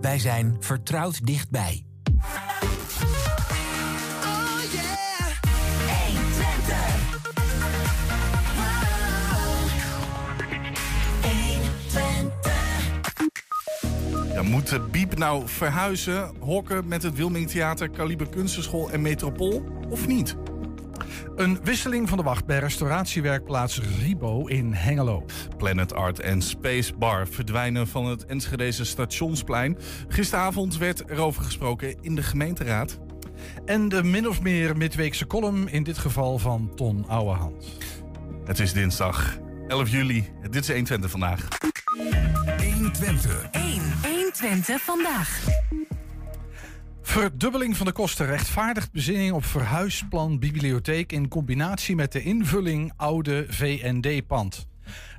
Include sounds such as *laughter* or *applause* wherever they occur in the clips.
Wij zijn vertrouwd dichtbij. Moet Biep nou verhuizen, hokken met het Wilming Theater, Kaliber Kunstenschool en Metropool of niet? Een wisseling van de wacht bij restauratiewerkplaats Ribo in Hengelo. Planet Art en Space Bar verdwijnen van het Enschedeze stationsplein. Gisteravond werd erover gesproken in de gemeenteraad. En de min of meer midweekse column, in dit geval van Ton Ouwehand. Het is dinsdag 11 juli. Dit is 120 vandaag. 120. 1. 120 vandaag. Verdubbeling van de kosten rechtvaardigt bezinning op verhuisplan bibliotheek in combinatie met de invulling oude VND-pand.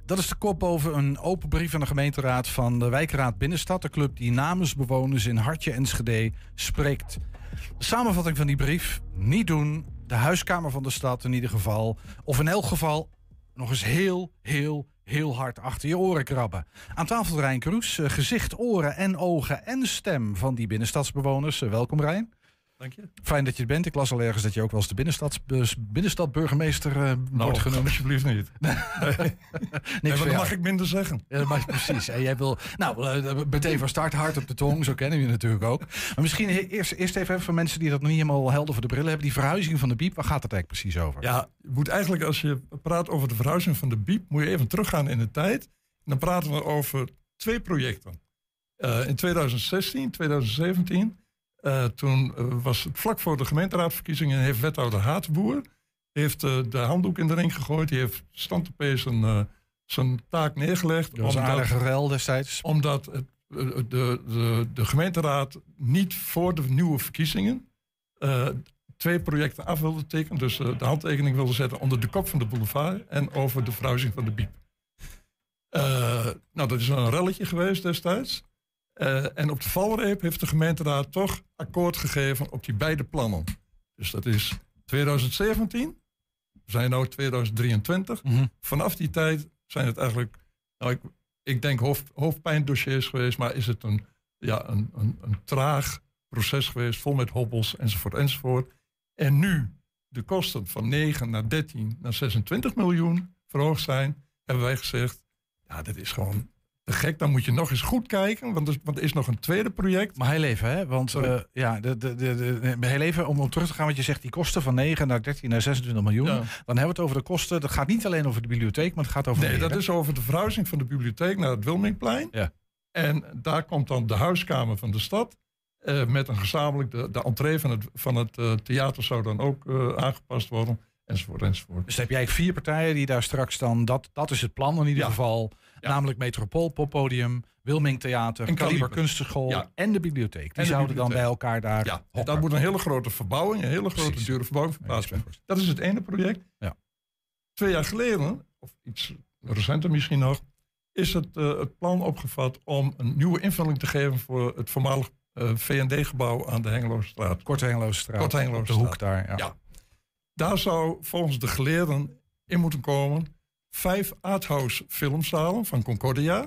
Dat is de kop boven een open brief aan de gemeenteraad van de wijkraad Binnenstad, de club die namens bewoners in Hartje Enschede spreekt. De samenvatting van die brief: niet doen, de huiskamer van de stad in ieder geval, of in elk geval nog eens heel, heel, heel hard achter je oren krabben. Aan tafel Rijn Kroes, eh, gezicht, oren en ogen en stem van die binnenstadsbewoners. Eh, Welkom Rijn. Dank je. Fijn dat je er bent. Ik las al ergens dat je ook wel eens de binnenstads, bus- binnenstadburgemeester eh, wordt *laughs* genoemd. alsjeblieft niet. *laughs* Nee, Niks mag ik minder zeggen. Ja, dat mag precies. En jij wil, nou, eh, meteen van start hard op de tong. Zo kennen we je natuurlijk ook. Maar misschien eerst, eerst even voor mensen die dat nog niet helemaal helder voor de brillen hebben. Die verhuizing van de biep, waar gaat het eigenlijk precies over? Ja, je moet eigenlijk als je praat over de verhuizing van de BIEB, moet je even teruggaan in de tijd. Dan praten we over twee projecten. Eh, in 2016, 2017, eh, toen eh, was het vlak voor de gemeenteraadverkiezingen, heeft wethouder Haatboer heeft, eh, de handdoek in de ring gegooid. Die heeft zijn, eh, zijn taak neergelegd. Dat was een aardige rel destijds. omdat het, de, de, de gemeenteraad niet voor de nieuwe verkiezingen twee projecten af wilde tekenen. Dus de handtekening wilde zetten onder de kop van de boulevard en over de verhuizing van de Biep. Nou, dat is een relletje geweest destijds. Eh, en op de valreep heeft de gemeenteraad toch akkoord gegeven op die beide plannen. Dus dat is 2017, we zijn nu 2023. Mhm. Vanaf die tijd zijn het eigenlijk, nou, ik, ik denk hoofd, hoofdpijndossiers geweest, maar is het een, ja, een, een, een traag proces geweest, vol met hobbels enzovoort enzovoort. En nu de kosten van 9 naar 13 naar 26 miljoen verhoogd zijn, hebben wij gezegd, ja, dat is gewoon te gek. Dan moet je nog eens goed kijken, want er, want er is nog een tweede project. Maar heel even, hè? Want eh, ja, de, de, de, heel even om op terug te gaan, want je zegt die kosten van 9 naar 13 naar 26 miljoen. Ja. Dan hebben we het over de kosten. Dat gaat niet alleen over de bibliotheek, maar het gaat over Nee, meer, dat hè? is over de verhuizing van de bibliotheek naar het Wilmingplein. Ja. En daar komt dan de huiskamer van de stad. eh, met een gezamenlijk, de, de entree van het, van het eh, theater zou dan ook aangepast worden. Enzovoort, enzovoort. Dus heb jij vier partijen die daar straks dan, dat, dat is het plan in ieder Ja. geval. Ja. Namelijk Metropool, Poppodium, Wilming Theater, En Kaliber. Kunstenschool Ja. en de bibliotheek. Die En de zouden dan bij elkaar daar Ja, hokken. daar moet een hele grote verbouwing, een hele grote dure verbouwing Ja, plaatsvinden. dat is Dat het ene project. Ja. Twee jaar geleden, of iets recenter misschien nog, is het, eh, het plan opgevat om een nieuwe invulling te geven voor het voormalig eh, VND-gebouw aan de. Korte Hengeloze straat. Korte Hengeloze op de hoek straat. daar. Ja. Ja. Daar zou volgens de geleerden in moeten komen vijf arthouse filmzalen van Concordia.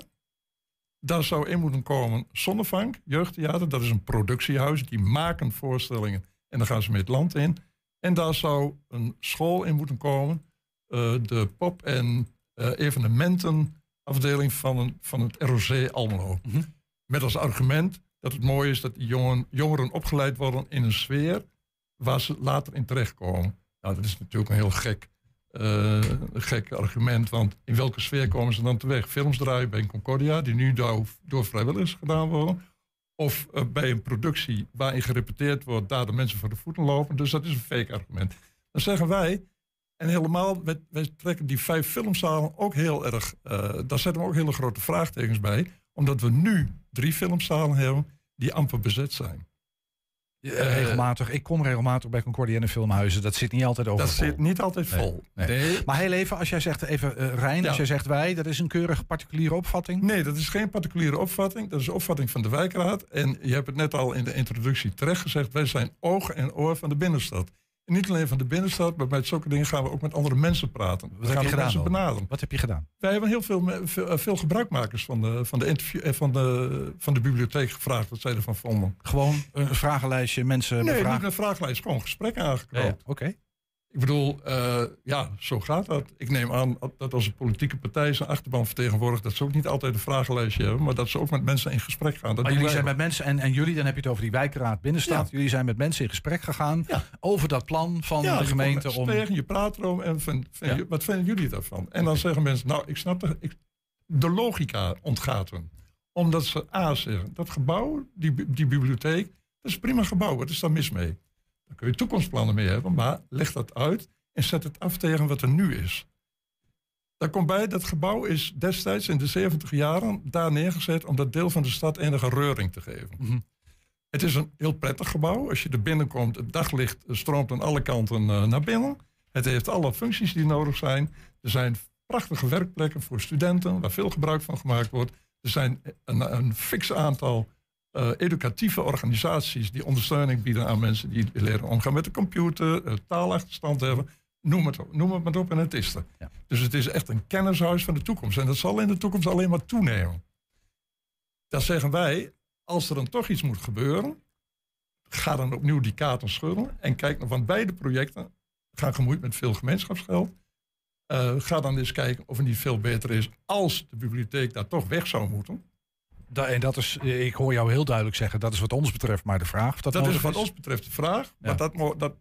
Daar zou in moeten komen Zonnevank, jeugdtheater. Dat is een productiehuis. Die maken voorstellingen en dan gaan ze met het land in. En daar zou een school in moeten komen. eh, de pop- en eh, evenementenafdeling van, een, van het ROC Almelo. Mhm. Met als argument dat het mooi is dat die jongen, jongeren opgeleid worden in een sfeer waar ze later in terechtkomen. Nou, dat is natuurlijk een heel gek, eh, een gek argument, want in welke sfeer komen ze dan terecht? Films draaien bij een Concordia, die nu door, door vrijwilligers gedaan worden. Of eh, bij een productie waarin gerepeteerd wordt, daar de mensen voor de voeten lopen. Dus dat is een fake argument. Dan zeggen wij, en helemaal, wij, trekken die vijf filmzalen ook heel erg, eh, daar zetten we ook hele grote vraagtekens bij. Omdat we nu drie filmzalen hebben die amper bezet zijn. Eh, regelmatig. Ik kom regelmatig bij Concordia en de filmhuizen. Dat zit niet altijd over. Dat zit niet altijd vol. Nee, Nee, Maar heel even, als jij zegt, even eh Rijn, Ja. als jij zegt wij, dat is een keurige particuliere opvatting. Nee, dat is geen particuliere opvatting. Dat is de opvatting van de wijkraad. En je hebt het net al in de introductie terecht gezegd. Wij zijn oog en oor van de binnenstad. Niet alleen van de binnenstad, maar bij zulke dingen gaan we ook met andere mensen praten. We Wat gaan heb je gedaan mensen benaderen. Wat heb je gedaan? Wij hebben heel veel, eh, veel gebruikmakers van de, van, de interview, eh, van, de, van de bibliotheek gevraagd wat zij ervan vonden. Gewoon een vragenlijstje, mensen Nee, niet een vragenlijst, gewoon gesprekken aangeknoopt. ja, Oké. Ik bedoel, eh, ja, zo gaat dat. Ik neem aan dat als een politieke partij zijn achterban vertegenwoordigt, dat ze ook niet altijd een vragenlijstje hebben, maar dat ze ook met mensen in gesprek gaan. Dat Maar jullie zijn met mensen, en, en jullie, dan heb je het over die wijkraad binnenstad. Ja. Jullie zijn met mensen in gesprek gegaan Ja. over dat plan van ja, de je gemeente. komt Om, tegen, je praat erom en je- wat vinden jullie daarvan? En dan zeggen mensen, nou, ik snap de, ik, de logica ontgaat hun. Omdat ze A zeggen, dat gebouw, die, die bibliotheek, dat is een prima gebouw, wat is daar mis mee? Daar kun je toekomstplannen mee hebben, maar leg dat uit en zet het af tegen wat er nu is. Daar komt bij, dat gebouw is destijds in de 70 jaren daar neergezet om dat deel van de stad enige reuring te geven. Mhm. Het is een heel prettig gebouw. Als je er binnenkomt, het daglicht stroomt aan alle kanten eh, naar binnen. Het heeft alle functies die nodig zijn. Er zijn prachtige werkplekken voor studenten, waar veel gebruik van gemaakt wordt. Er zijn een, een fix aantal eh, educatieve organisaties die ondersteuning bieden aan mensen die leren omgaan met de computer, eh, taalachterstand hebben. Noem het, noem het maar op en het is er. Ja. Dus het is echt een kennishuis van de toekomst. En dat zal in de toekomst alleen maar toenemen. Dan zeggen wij, als er dan toch iets moet gebeuren, ga dan opnieuw die kaarten schudden. En kijk nog, want beide projecten gaan gemoeid met veel gemeenschapsgeld. Eh, ga dan eens kijken of het niet veel beter is als de bibliotheek daar toch weg zou moeten. Da- en dat is, eh, ik hoor jou heel duidelijk zeggen, dat is wat ons betreft maar de vraag. Of dat, Dat is wat ons betreft de vraag. Ja. Maar dat, dat,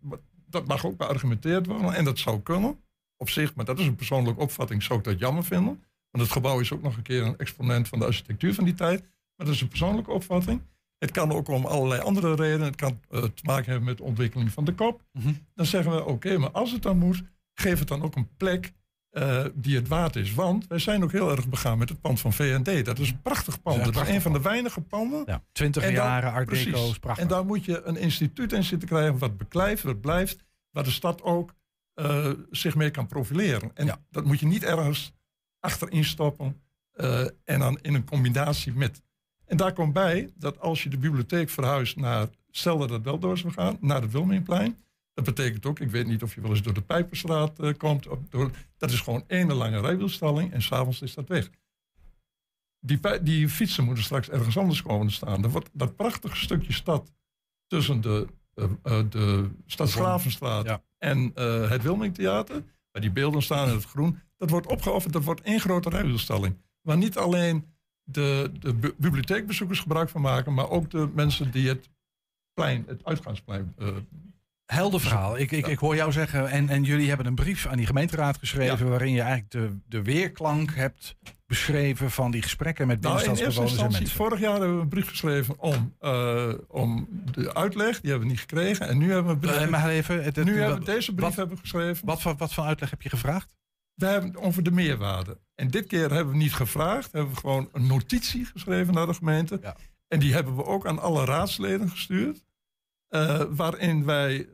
dat mag ook beargumenteerd worden. En dat zou kunnen. Op zich, maar dat is een persoonlijke opvatting, zou ik dat jammer vinden. Want het gebouw is ook nog een keer een exponent van de architectuur van die tijd. Maar dat is een persoonlijke opvatting. Het kan ook om allerlei andere redenen. Het kan eh, te maken hebben met de ontwikkeling van de kop. Mhm. Dan zeggen we, oké, maar als het dan moet, geef het dan ook een plek eh, die het waard is. Want wij zijn ook heel erg begaan met het pand van VND. Dat is een prachtig pand. Dat is een van de weinige panden Ja, 20 En dan- jaren, art deco, prachtig. En daar moet je een instituut in zitten krijgen wat beklijft, wat blijft, waar de stad ook eh, zich mee kan profileren. En Ja. dat moet je niet ergens achterin stoppen eh, en dan in een combinatie met. En daar komt bij dat als je de bibliotheek verhuist naar, stel dat het wel door zou gaan, naar het Wilmingplein. Dat betekent ook, ik weet niet of je wel eens door de Pijperstraat eh, komt. Of door, dat is gewoon één lange rijwielstalling en s'avonds is dat weg. Die, die fietsen moeten straks ergens anders komen te staan. Wordt dat prachtige stukje stad tussen de, eh, eh, de Ja. en het Wilmingtheater, waar die beelden staan in het groen, dat wordt opgeofferd. Dat wordt één grote rijwielstalling. Waar niet alleen de, de bu- bibliotheekbezoekers gebruik van maken, maar ook de mensen die het plein, het uitgaansplein. Helder verhaal. Ik, ik, ik hoor jou zeggen, en, en jullie hebben een brief aan die gemeenteraad geschreven... waarin je eigenlijk de, de weerklank hebt beschreven van die gesprekken met nou, binnenstadsbewoners en mensen. vorig jaar hebben we een brief geschreven om, eh, om de uitleg. Die hebben we niet gekregen. En nu hebben we, een brief- Eh, maar even, het- het- nu wat, hebben we deze brief wat- hebben we geschreven. wat, voor- wat voor uitleg heb je gevraagd? We hebben het over de meerwaarde. En dit keer hebben we niet gevraagd. Hebben we gewoon een notitie geschreven naar de gemeente. Ja. En die hebben we ook aan alle raadsleden gestuurd. Eh, waarin wij eh,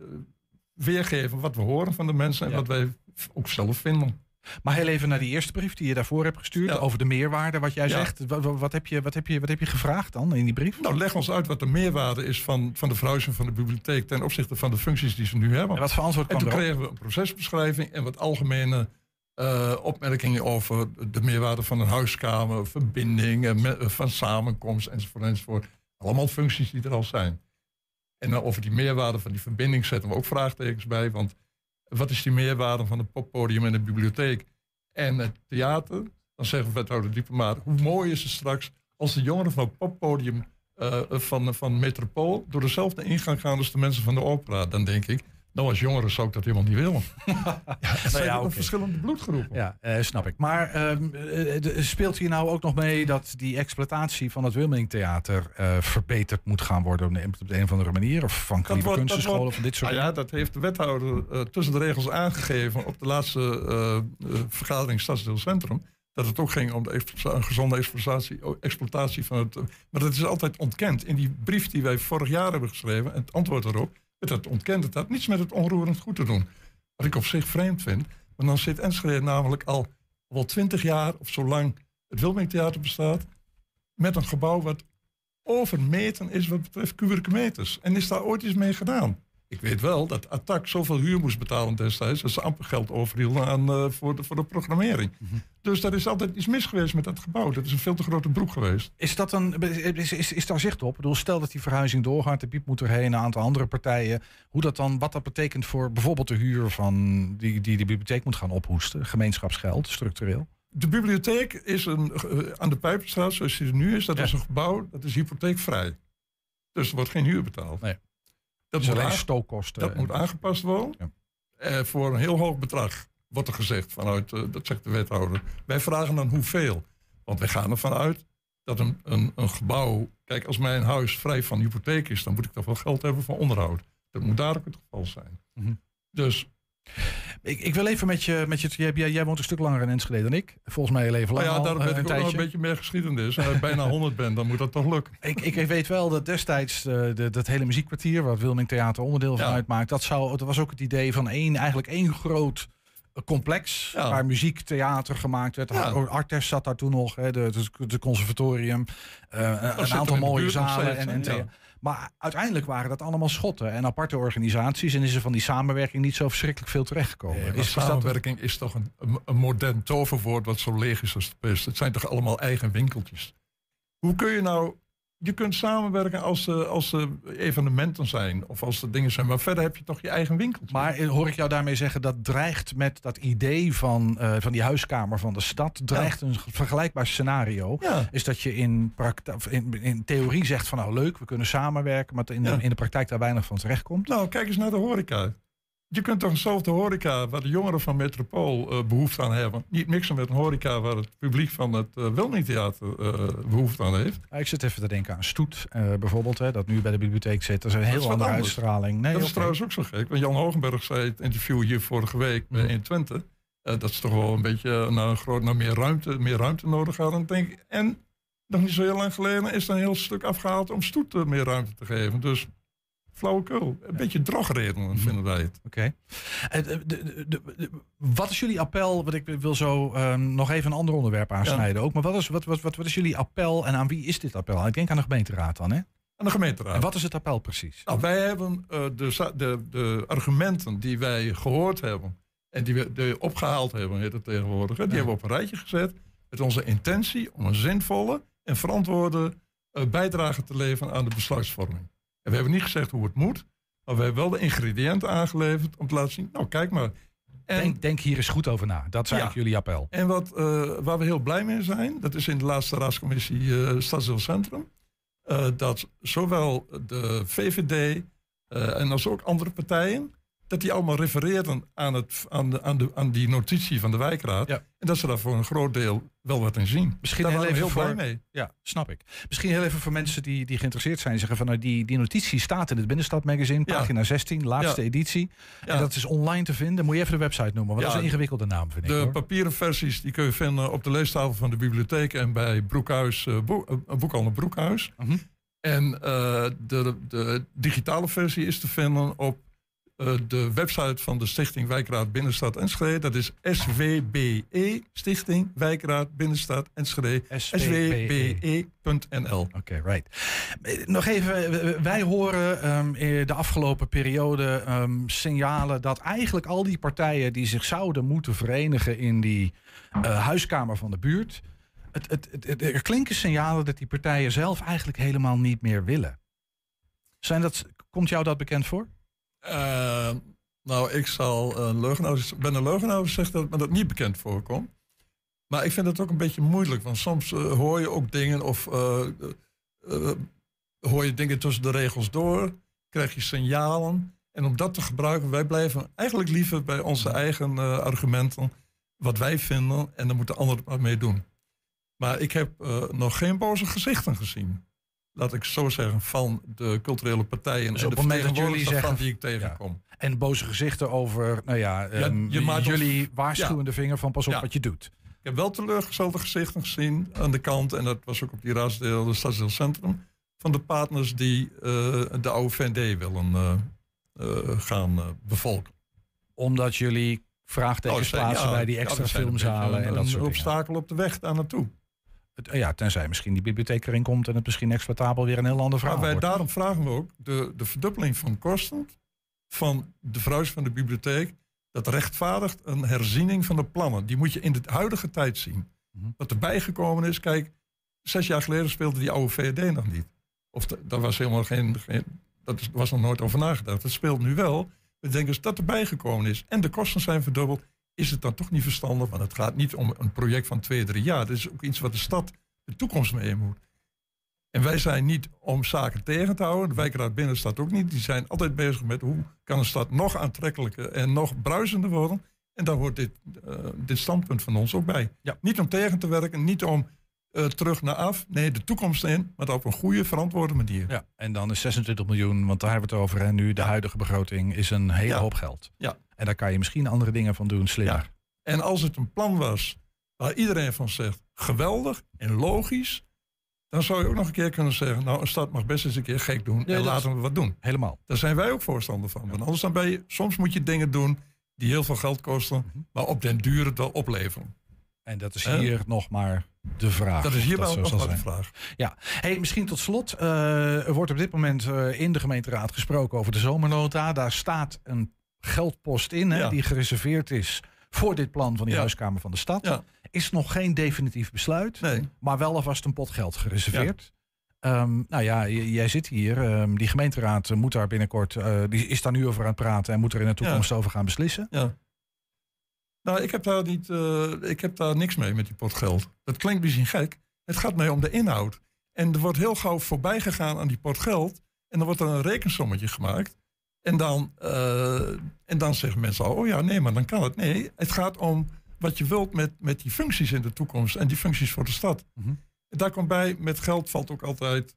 weergeven wat we horen van de mensen en Ja. wat wij ook zelf vinden. Maar heel even naar die eerste brief die je daarvoor hebt gestuurd... Ja. over de meerwaarde, wat jij Ja. zegt. Wat, heb je, wat, heb je, wat heb je gevraagd dan in die brief? Nou, leg ons uit wat de meerwaarde is van, van de verhuizing van de bibliotheek ten opzichte van de functies die ze nu hebben. En wat voor antwoord En toen erop? kregen we een procesbeschrijving en wat algemene eh, opmerkingen over de meerwaarde van een huiskamer, verbinding, me- van samenkomst enzovoort, enzovoort. Allemaal functies die er al zijn. En over die meerwaarde van die verbinding zetten we ook vraagtekens bij. Want wat is die meerwaarde van het poppodium en de bibliotheek en het theater? Dan zeggen we wethouder diplomaat, hoe mooi is het straks als de jongeren van het poppodium eh, van, van Metropool door dezelfde ingang gaan als de mensen van de opera. Dan denk ik, nou als jongeren zou ik dat helemaal niet willen. *laughs* ja, het zijn ja, oké. verschillende bloedgroepen. Ja, eh, snap ik. Maar ehm, eh, de- speelt hier nou ook nog mee dat die exploitatie van het Wilmingtheater eh verbeterd moet gaan worden op de, op de een of andere manier? Of van wordt- Kunstenscholen wordt- van dit soort Nou ja, dat heeft de wethouder eh, tussen de regels aangegeven op de laatste vergadering Stadsdeel Centrum. Dat het ook ging om de gezonde exploitatie, exploitatie van het. maar dat is altijd ontkend. In die brief die wij vorig jaar hebben geschreven, en het antwoord daarop, dat ontkend. Het had niets met het onroerend goed te doen. Wat ik op zich vreemd vind. Want dan zit Enschede namelijk al wel twintig jaar of zolang het Wilmingtheater bestaat. met een gebouw wat overmeten is wat betreft kubieke meters. En is daar ooit iets mee gedaan? Ik weet wel dat Attac zoveel huur moest betalen destijds... dat ze amper geld overhielden aan, eh, voor, de, voor de programmering. Dus er is altijd iets mis geweest met dat gebouw. Dat is een veel te grote broek geweest. Is, dat een, is, is, is daar zicht op? Ik bedoel, stel dat die verhuizing doorgaat, de Piep moet erheen, een aantal andere partijen. Hoe dat dan, wat dat betekent voor bijvoorbeeld de huur van die, die de bibliotheek moet gaan ophoesten, gemeenschapsgeld, structureel? De bibliotheek is een, eh, aan de Pijperstraat, zoals die er nu is. Dat Ja. is een gebouw, dat is hypotheekvrij. Dus er wordt geen huur betaald. Nee. Dat, Dus moet, alleen stookkosten. dat en- moet aangepast worden. Ja. Eh, voor een heel hoog bedrag, wordt er gezegd vanuit, eh, dat zegt de wethouder. Wij vragen dan hoeveel. Want wij gaan ervan uit dat een, een, een gebouw... Kijk, als mijn huis vrij van hypotheek is... dan moet ik toch wel geld hebben voor onderhoud. Dat moet daar ook het geval zijn. Mhm. Dus Ik, ik wil even met je, met je jij, jij, woont een stuk langer in Enschede dan ik. Volgens mij heel even nou lang ja, daarom eh, weet ik ook nog een beetje meer geschiedenis. Als ik bijna *laughs* 100 ben, dan moet dat toch lukken. Ik, ik weet wel dat destijds eh, de, dat hele muziekkwartier, waar het Wilming Theater onderdeel van Ja. uitmaakt, dat, zou, dat was ook het idee van één, eigenlijk één groot eh, complex Ja. waar muziek, theater gemaakt werd. Ja. Artes zat daar toen nog, hè, de, de, de conservatorium, eh, een- aantal mooie zalen. En, en Maar uiteindelijk waren dat allemaal schotten en aparte organisaties en is er van die samenwerking niet zo verschrikkelijk veel terechtgekomen. Nee, is, samenwerking is toch een, een, een modern toverwoord wat zo leeg is als de pest. Het zijn toch allemaal eigen winkeltjes. Hoe kun je nou... Je kunt samenwerken als er, als er evenementen zijn of als er dingen zijn. Maar verder heb je toch je eigen winkeltje. Maar eh, hoor ik jou daarmee zeggen dat dreigt met dat idee van, eh, van die huiskamer van de stad, dreigt een vergelijkbaar scenario. ja, Is dat je in, in, in theorie zegt van nou leuk, we kunnen samenwerken, maar in, de, Ja. in de praktijk daar weinig van terechtkomt. nou kijk eens naar de horeca. Je kunt toch eenzelfde horeca waar de jongeren van Metropool eh, behoefte aan hebben. Niet mixen met een horeca waar het publiek van het uh, Wilmingtheater eh, behoefte aan heeft. Ja, ik zit even te denken aan Stoet eh, bijvoorbeeld, hè, dat nu bij de bibliotheek zit. Dat is een heel andere anders. uitstraling. Nee, dat is trouwens ook zo gek. Want Jan Hogenberg zei in het interview hier vorige week Mhm. 120. eh, dat is toch wel een beetje naar, groot, naar meer, ruimte, meer ruimte nodig hadden. En, denk, en nog niet zo heel lang geleden is er een heel stuk afgehaald om Stoet eh, meer ruimte te geven. Dus flauwekul. Een beetje drogredenen Mhm. vinden wij het. Oké. Eh, Wat is jullie appel? Want ik wil zo ehm, nog even een ander onderwerp aansnijden ook. Maar wat is, wat, wat, wat, is jullie appel en aan wie is dit appel? Ik denk aan de gemeenteraad dan, hè? Aan de gemeenteraad. En wat is het appel precies? Nou, wij hebben eh, de, de, de argumenten die wij gehoord hebben en die we de opgehaald hebben, heet het tegenwoordig, die hebben we op een rijtje gezet met onze intentie om een zinvolle en verantwoorde eh, bijdrage te leveren aan de besluitvorming. En we hebben niet gezegd hoe het moet, maar we hebben wel de ingrediënten aangeleverd om te laten zien, nou kijk maar. En, Denk, denk hier eens goed over na. Dat is Ja. jullie appel. en wat, eh, waar we heel blij mee zijn, dat is in de laatste raadscommissie eh Stadsdeel Centrum. eh, dat zowel de VVD en als ook andere partijen, dat die allemaal refereren aan, het, aan, de, aan, de, aan die notitie van de wijkraad. Ja. En dat ze daar voor een groot deel wel wat in zien. Misschien Daar heel waren we even heel voor- blij mee. Ja, snap ik. Misschien heel even voor mensen die, die geïnteresseerd zijn. Zeggen van nou, die, die notitie staat in het Binnenstad Magazine, Ja. pagina 16, laatste editie. En dat is online te vinden. Moet je even de website noemen, want dat is een ingewikkelde naam, vind ik. De papieren versies die kun je vinden op de leestafel van de bibliotheek en bij Broekhuis, eh, boek, eh, boekhandel Broekhuis. Mhm. En eh, de, de digitale versie is te vinden op eh, de website van de Stichting Wijkraad Binnenstad Enschede. Dat is SWBE, Stichting Wijkraad Binnenstad Enschede. SWBE. SWBE.nl. Oké, right. Eh, Nog even, eh, wij horen ehm, eh, de afgelopen periode ehm, signalen dat eigenlijk al die partijen die zich zouden moeten verenigen in die huiskamer van de buurt, het, het, het- er klinken signalen dat die partijen zelf eigenlijk helemaal niet meer willen. Zijn dat, komt jou dat bekend voor? Eh, nou, ik zal een leugenaar, ben een leugenaar als ik zeg dat me dat niet bekend voorkomt. Maar ik vind het ook een beetje moeilijk, want soms eh, hoor je ook dingen of eh, hoor je dingen tussen de regels door, krijg je signalen. En om dat te gebruiken, wij blijven eigenlijk liever bij onze eigen argumenten, wat wij vinden, en dan moeten anderen het maar mee doen. Maar ik heb nog geen boze gezichten gezien. Laat ik zo zeggen, van de culturele partijen Dus en de vertegenwoordigers zeggen- die ik tegenkom. En boze gezichten over, nou ja, je maakt ons- jullie waarschuwende vinger van pas op wat je doet. Ik heb wel teleurgestelde gezichten gezien aan de kant, en dat was ook op die raadsdeel, de stadsdeel Centrum, van de partners die eh, de oude VND willen eh, eh, gaan bevolken. Omdat jullie vraagtekens zijn- plaatsen bij die extra een filmzalen en een, dat een soort dingen. obstakel op de weg daar naartoe. Het- ja, tenzij misschien die bibliotheek erin komt en het misschien exploitabel weer een heel ander verhaal Maar wij, wordt. daarom vragen we ook de, de verdubbeling van kosten van de verhuis van de bibliotheek, dat rechtvaardigt een herziening van de plannen. Die moet je in de huidige tijd zien. Mhm. Wat erbij gekomen is, kijk, zes jaar geleden speelde die oude VRD nog niet. Of da- daar was helemaal geen, geen dat is- was nog nooit over nagedacht. Dat speelt nu wel. We denken dat erbij gekomen is en de kosten zijn verdubbeld, is het dan toch niet verstandig? Want het gaat niet om een project van twee, drie jaar. Dat is ook iets wat de stad de toekomst mee moet. En wij zijn niet om zaken tegen te houden. De wijkraad Binnenstad ook niet. Die zijn altijd bezig met hoe kan een stad nog aantrekkelijker en nog bruisender worden. En daar hoort dit, eh, dit standpunt van ons ook bij. Ja. Niet om tegen te werken, niet om eh, terug naar af. Nee, de toekomst in, maar op een goede, verantwoorde manier. Ja, en dan is 26 miljoen, want daar hebben we het over. En nu de huidige begroting is een hele Ja. hoop geld. Ja. En daar kan je misschien andere dingen van doen, slimmer. Ja. En als het een plan was waar iedereen van zegt geweldig en logisch, dan zou je ook nog een keer kunnen zeggen, nou een stad mag best eens een keer gek doen en laten we wat doen. Helemaal. Daar zijn wij ook voorstander van. Want anders dan ben je, soms moet je dingen doen die heel veel geld kosten, Mhm. maar op den duur het wel opleveren. En dat is hier nog maar de vraag. Dat is hier wel nog de vraag. Ja, hey, misschien tot slot. eh, er wordt op dit moment eh, in de gemeenteraad gesproken over de zomernota. Daar staat een geldpost in hè, Ja. die gereserveerd is voor dit plan van die Ja. huiskamer van de stad. Ja. Is nog geen definitief besluit, Nee. maar wel alvast een pot geld gereserveerd. Ehm, nou ja, jij zit hier. ehm, die gemeenteraad moet daar binnenkort, eh, die is daar nu over aan het praten en moet er in de toekomst over gaan beslissen. Ja. Nou, ik heb, daar niet, eh, ik heb daar niks mee met die pot geld. Dat klinkt misschien gek. Het gaat mij om de inhoud. En er wordt heel gauw voorbij gegaan aan die pot geld. En dan wordt er een rekensommetje gemaakt. En dan, eh, en dan zeggen mensen al, oh ja, nee, maar dan kan het. Nee, het gaat om wat je wilt met, met die functies in de toekomst. En die functies voor de stad. En daar komt bij, met geld valt ook altijd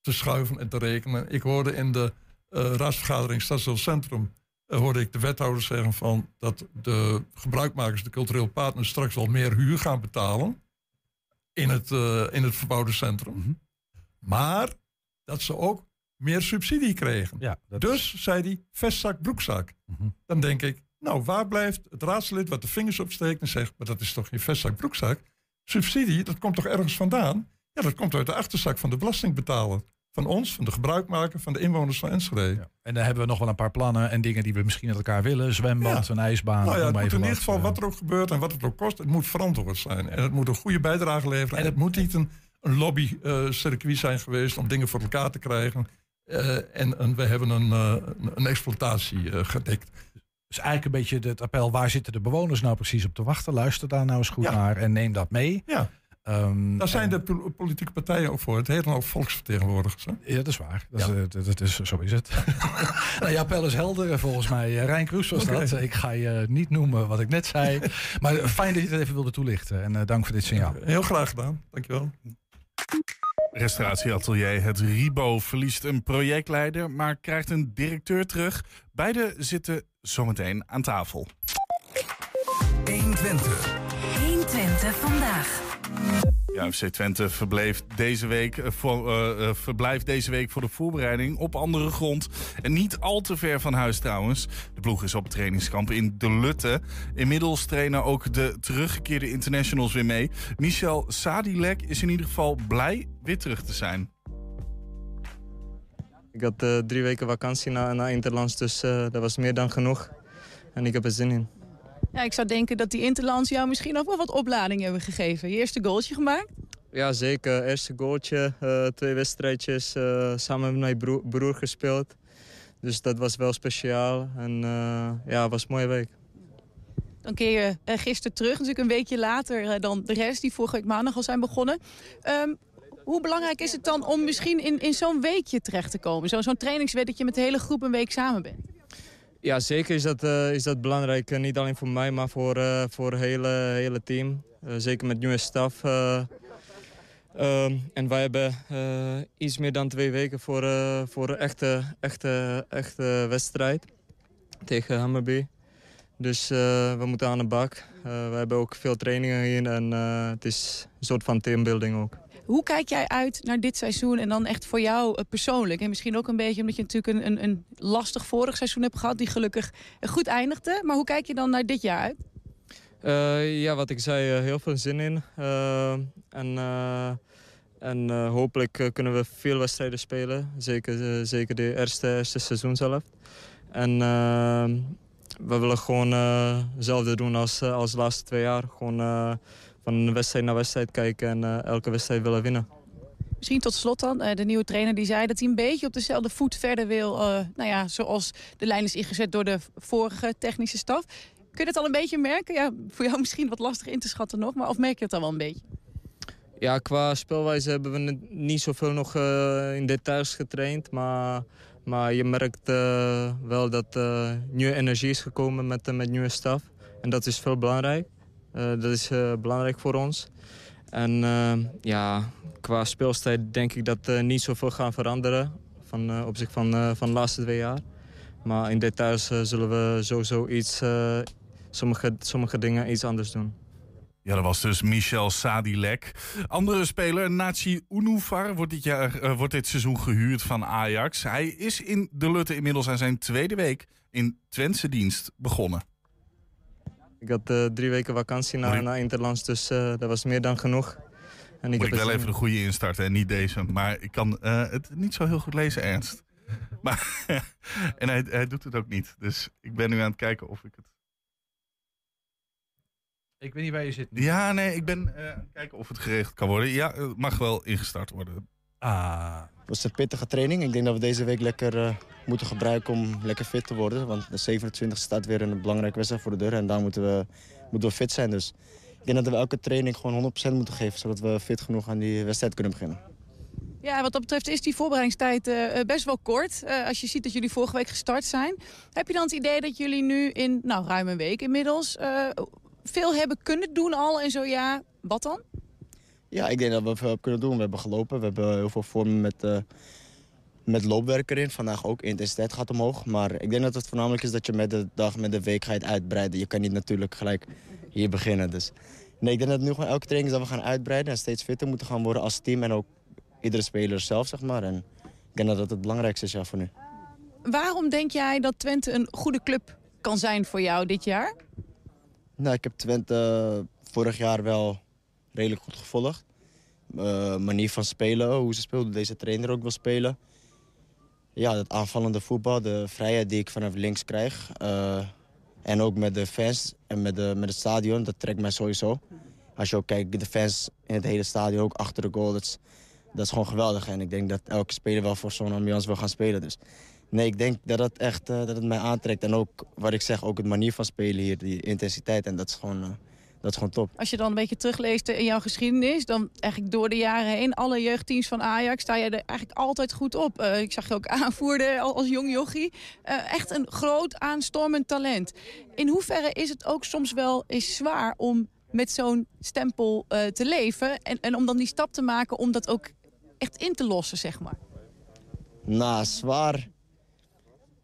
te schuiven en te rekenen. Ik hoorde in de eh, raadsvergadering Stadsdeel Centrum eh, hoorde ik de wethouder zeggen van dat de gebruikmakers, de cultureel partners, straks wel meer huur gaan betalen in het, in het verbouwde centrum. Mhm. Maar dat ze ook meer subsidie kregen. Ja, dat Dus, zei hij, vestzak, broekzak. Mhm. Dan denk ik, nou, waar blijft het raadslid wat de vingers opsteekt en zegt, maar dat is toch geen vestzak, broekzak? Subsidie, dat komt toch ergens vandaan? Ja, dat komt uit de achterzak van de belastingbetaler. Van ons, van de gebruikmaker, van de inwoners van Enschede. Ja. En dan hebben we nog wel een paar plannen en dingen die we misschien met elkaar willen. Zwembad, Ja. een ijsbaan. Nou ja, noem het maar moet in ieder geval, eh. wat er ook gebeurt en wat het ook kost, het moet verantwoord zijn. En het moet een goede bijdrage leveren. En, het moet niet een, een lobbycircuit zijn geweest om dingen voor elkaar te krijgen. Eh, en, en we hebben een, eh, een- exploitatie eh, gedekt. Dus eigenlijk een beetje het appel, waar zitten de bewoners nou precies op te wachten? Luister daar nou eens goed Ja. naar en neem dat mee. Ja, Ehm, daar zijn en- de po- politieke partijen ook voor. Het heet dan ook volksvertegenwoordigers. Hè? Ja, dat is waar. Dat, Ja. is, dat, dat is, zo is het. *laughs* nou, jouw appel is helder volgens mij. Rijn Kroes was dat. Ik ga je niet noemen wat ik net zei. maar fijn dat je het even wilde toelichten. En dank voor dit signaal. Heel graag gedaan. Dankjewel. Restauratieatelier Het Ribo verliest een projectleider, maar krijgt een directeur terug. Beide zitten zometeen aan tafel. 120. 120 vandaag. Ja, FC Twente verbleef deze week, eh, voor, eh, eh, verblijft deze week voor de voorbereiding op andere grond. En niet al te ver van huis trouwens. De ploeg is op trainingskamp in De Lutte. Inmiddels trainen ook de teruggekeerde internationals weer mee. Michel Sadilek is in ieder geval blij weer terug te zijn. Ik had drie weken vakantie na, na Interlands, dus dat was meer dan genoeg. En ik heb er zin in. Ja, ik zou denken dat die Interlands jou misschien ook wel wat oplading hebben gegeven. Je eerste goaltje gemaakt? Ja, zeker. Eerste goaltje, eh, twee wedstrijdjes, eh, samen met mijn broer, broer gespeeld. Dus dat was wel speciaal en eh, ja, het was een mooie week. Dan keer je gisteren terug, natuurlijk een weekje later dan de rest die vorige week maandag al zijn begonnen. Ehm, hoe belangrijk is het dan om misschien in, in zo'n weekje terecht te komen? Zo- Zo'n trainingsweek dat je met de hele groep een week samen bent. Ja, zeker is dat, eh, is dat belangrijk. Eh, niet alleen voor mij, maar voor, eh, voor het hele, hele team. Zeker met nieuwe staf. eh. Ehm, en wij hebben iets meer dan twee weken voor, voor een echte, echte, echte wedstrijd tegen Hammerby. Dus we moeten aan de bak. We hebben ook veel trainingen hier en het is een soort van teambuilding ook. Hoe kijk jij uit naar dit seizoen en dan echt voor jou eh, persoonlijk? En misschien ook een beetje omdat je natuurlijk een, een, een lastig vorig seizoen hebt gehad... die gelukkig goed eindigde. Maar hoe kijk je dan naar dit jaar uit? Eh, ja, wat ik zei, eh, heel veel zin in. En en hopelijk kunnen we veel wedstrijden spelen. Zeker, zeker de eerste, eerste seizoen zelf. En we willen gewoon hetzelfde doen als, als de laatste twee jaar. Gewoon van wedstrijd naar wedstrijd kijken en eh, elke wedstrijd willen winnen. Misschien tot slot dan, eh, de nieuwe trainer die zei dat hij een beetje op dezelfde voet verder wil. eh, nou ja, zoals de lijn is ingezet door de vorige technische staf. Kun je dat al een beetje merken? Ja, voor jou misschien wat lastig in te schatten nog, maar of merk je het al wel een beetje? Ja, qua speelwijze hebben we ni- niet zoveel nog in details getraind. Maar, maar je merkt wel dat eh nieuwe energie is gekomen met, met nieuwe staf. En dat is veel belangrijk. Eh, dat is eh, belangrijk voor ons. En eh, ja, qua speelstijl denk ik dat niet zoveel gaan veranderen. Van uh, opzicht van, van de laatste twee jaar. Maar in details zullen we sowieso iets, sommige, sommige dingen iets anders doen. Ja, dat was dus Michel Sadilek. Andere speler, Nachi Unuvar, wordt dit, jaar, wordt dit seizoen gehuurd van Ajax. Hij is in de Lutte inmiddels aan zijn tweede week in Twentse dienst begonnen. Ik had uh, drie weken vakantie na, na Interlands, dus uh, dat was meer dan genoeg. En ik Moet ik wel even de goede instarten en niet deze. Maar ik kan uh, het niet zo heel goed lezen, Ernst. *laughs* Maar, *laughs* en hij, hij doet het ook niet. Dus ik ben nu aan het kijken of ik het... Ik weet niet waar je zit. Nu. Ja, nee, ik ben uh, aan het kijken of het geregeld kan worden. Ja, het mag wel ingestart worden. Ah. Het was een pittige training. Ik denk dat we deze week lekker uh, moeten gebruiken om lekker fit te worden. Want de 27 staat weer een belangrijke wedstrijd voor de deur. En daar moeten we, moeten we fit zijn. Dus ik denk dat we elke training gewoon 100% moeten geven. Zodat we fit genoeg aan die wedstrijd kunnen beginnen. Ja, wat dat betreft is die voorbereidingstijd uh, best wel kort. Uh, als je ziet dat jullie vorige week gestart zijn. Heb je dan het idee dat jullie nu in nou, ruim een week inmiddels uh, veel hebben kunnen doen al? En zo ja, wat dan? Ja, ik denk dat we veel hebben kunnen doen. We hebben gelopen. We hebben heel veel vormen met, uh, met loopwerk erin. Vandaag ook. Intensiteit gaat omhoog. Maar ik denk dat het voornamelijk is dat je met de dag, met de week gaat uitbreiden. Je kan niet natuurlijk gelijk hier beginnen. Dus nee, ik denk dat het nu gewoon elke training is dat we gaan uitbreiden. En steeds fitter moeten gaan worden als team. En ook iedere speler zelf, zeg maar. En ik denk dat dat het belangrijkste is ja, voor nu. Waarom denk jij dat Twente een goede club kan zijn voor jou dit jaar? Nou, ik heb Twente vorig jaar wel redelijk goed gevolgd. Uh, manier van spelen, hoe ze speelden, deze trainer ook wil spelen. Ja, het aanvallende voetbal, de vrijheid die ik vanaf links krijg. Uh, en ook met de fans en met, de, met het stadion, dat trekt mij sowieso. Als je ook kijkt, de fans in het hele stadion, ook achter de goal, dat is, dat is gewoon geweldig. En ik denk dat elke speler wel voor zo'n ambiance wil gaan spelen. Dus nee, ik denk dat het echt uh, dat het mij aantrekt. En ook, wat ik zeg, ook het manier van spelen hier, die intensiteit. En dat is gewoon... Dat is gewoon top. Als je dan een beetje terugleest in jouw geschiedenis... dan eigenlijk door de jaren heen, alle jeugdteams van Ajax... sta je er eigenlijk altijd goed op. Uh, ik zag je ook *laughs* aanvoerder als jong jochie. Uh, echt een groot aanstormend talent. In hoeverre is het ook soms wel eens zwaar om met zo'n stempel uh, te leven... En, en om dan die stap te maken om dat ook echt in te lossen, zeg maar? Nou, zwaar...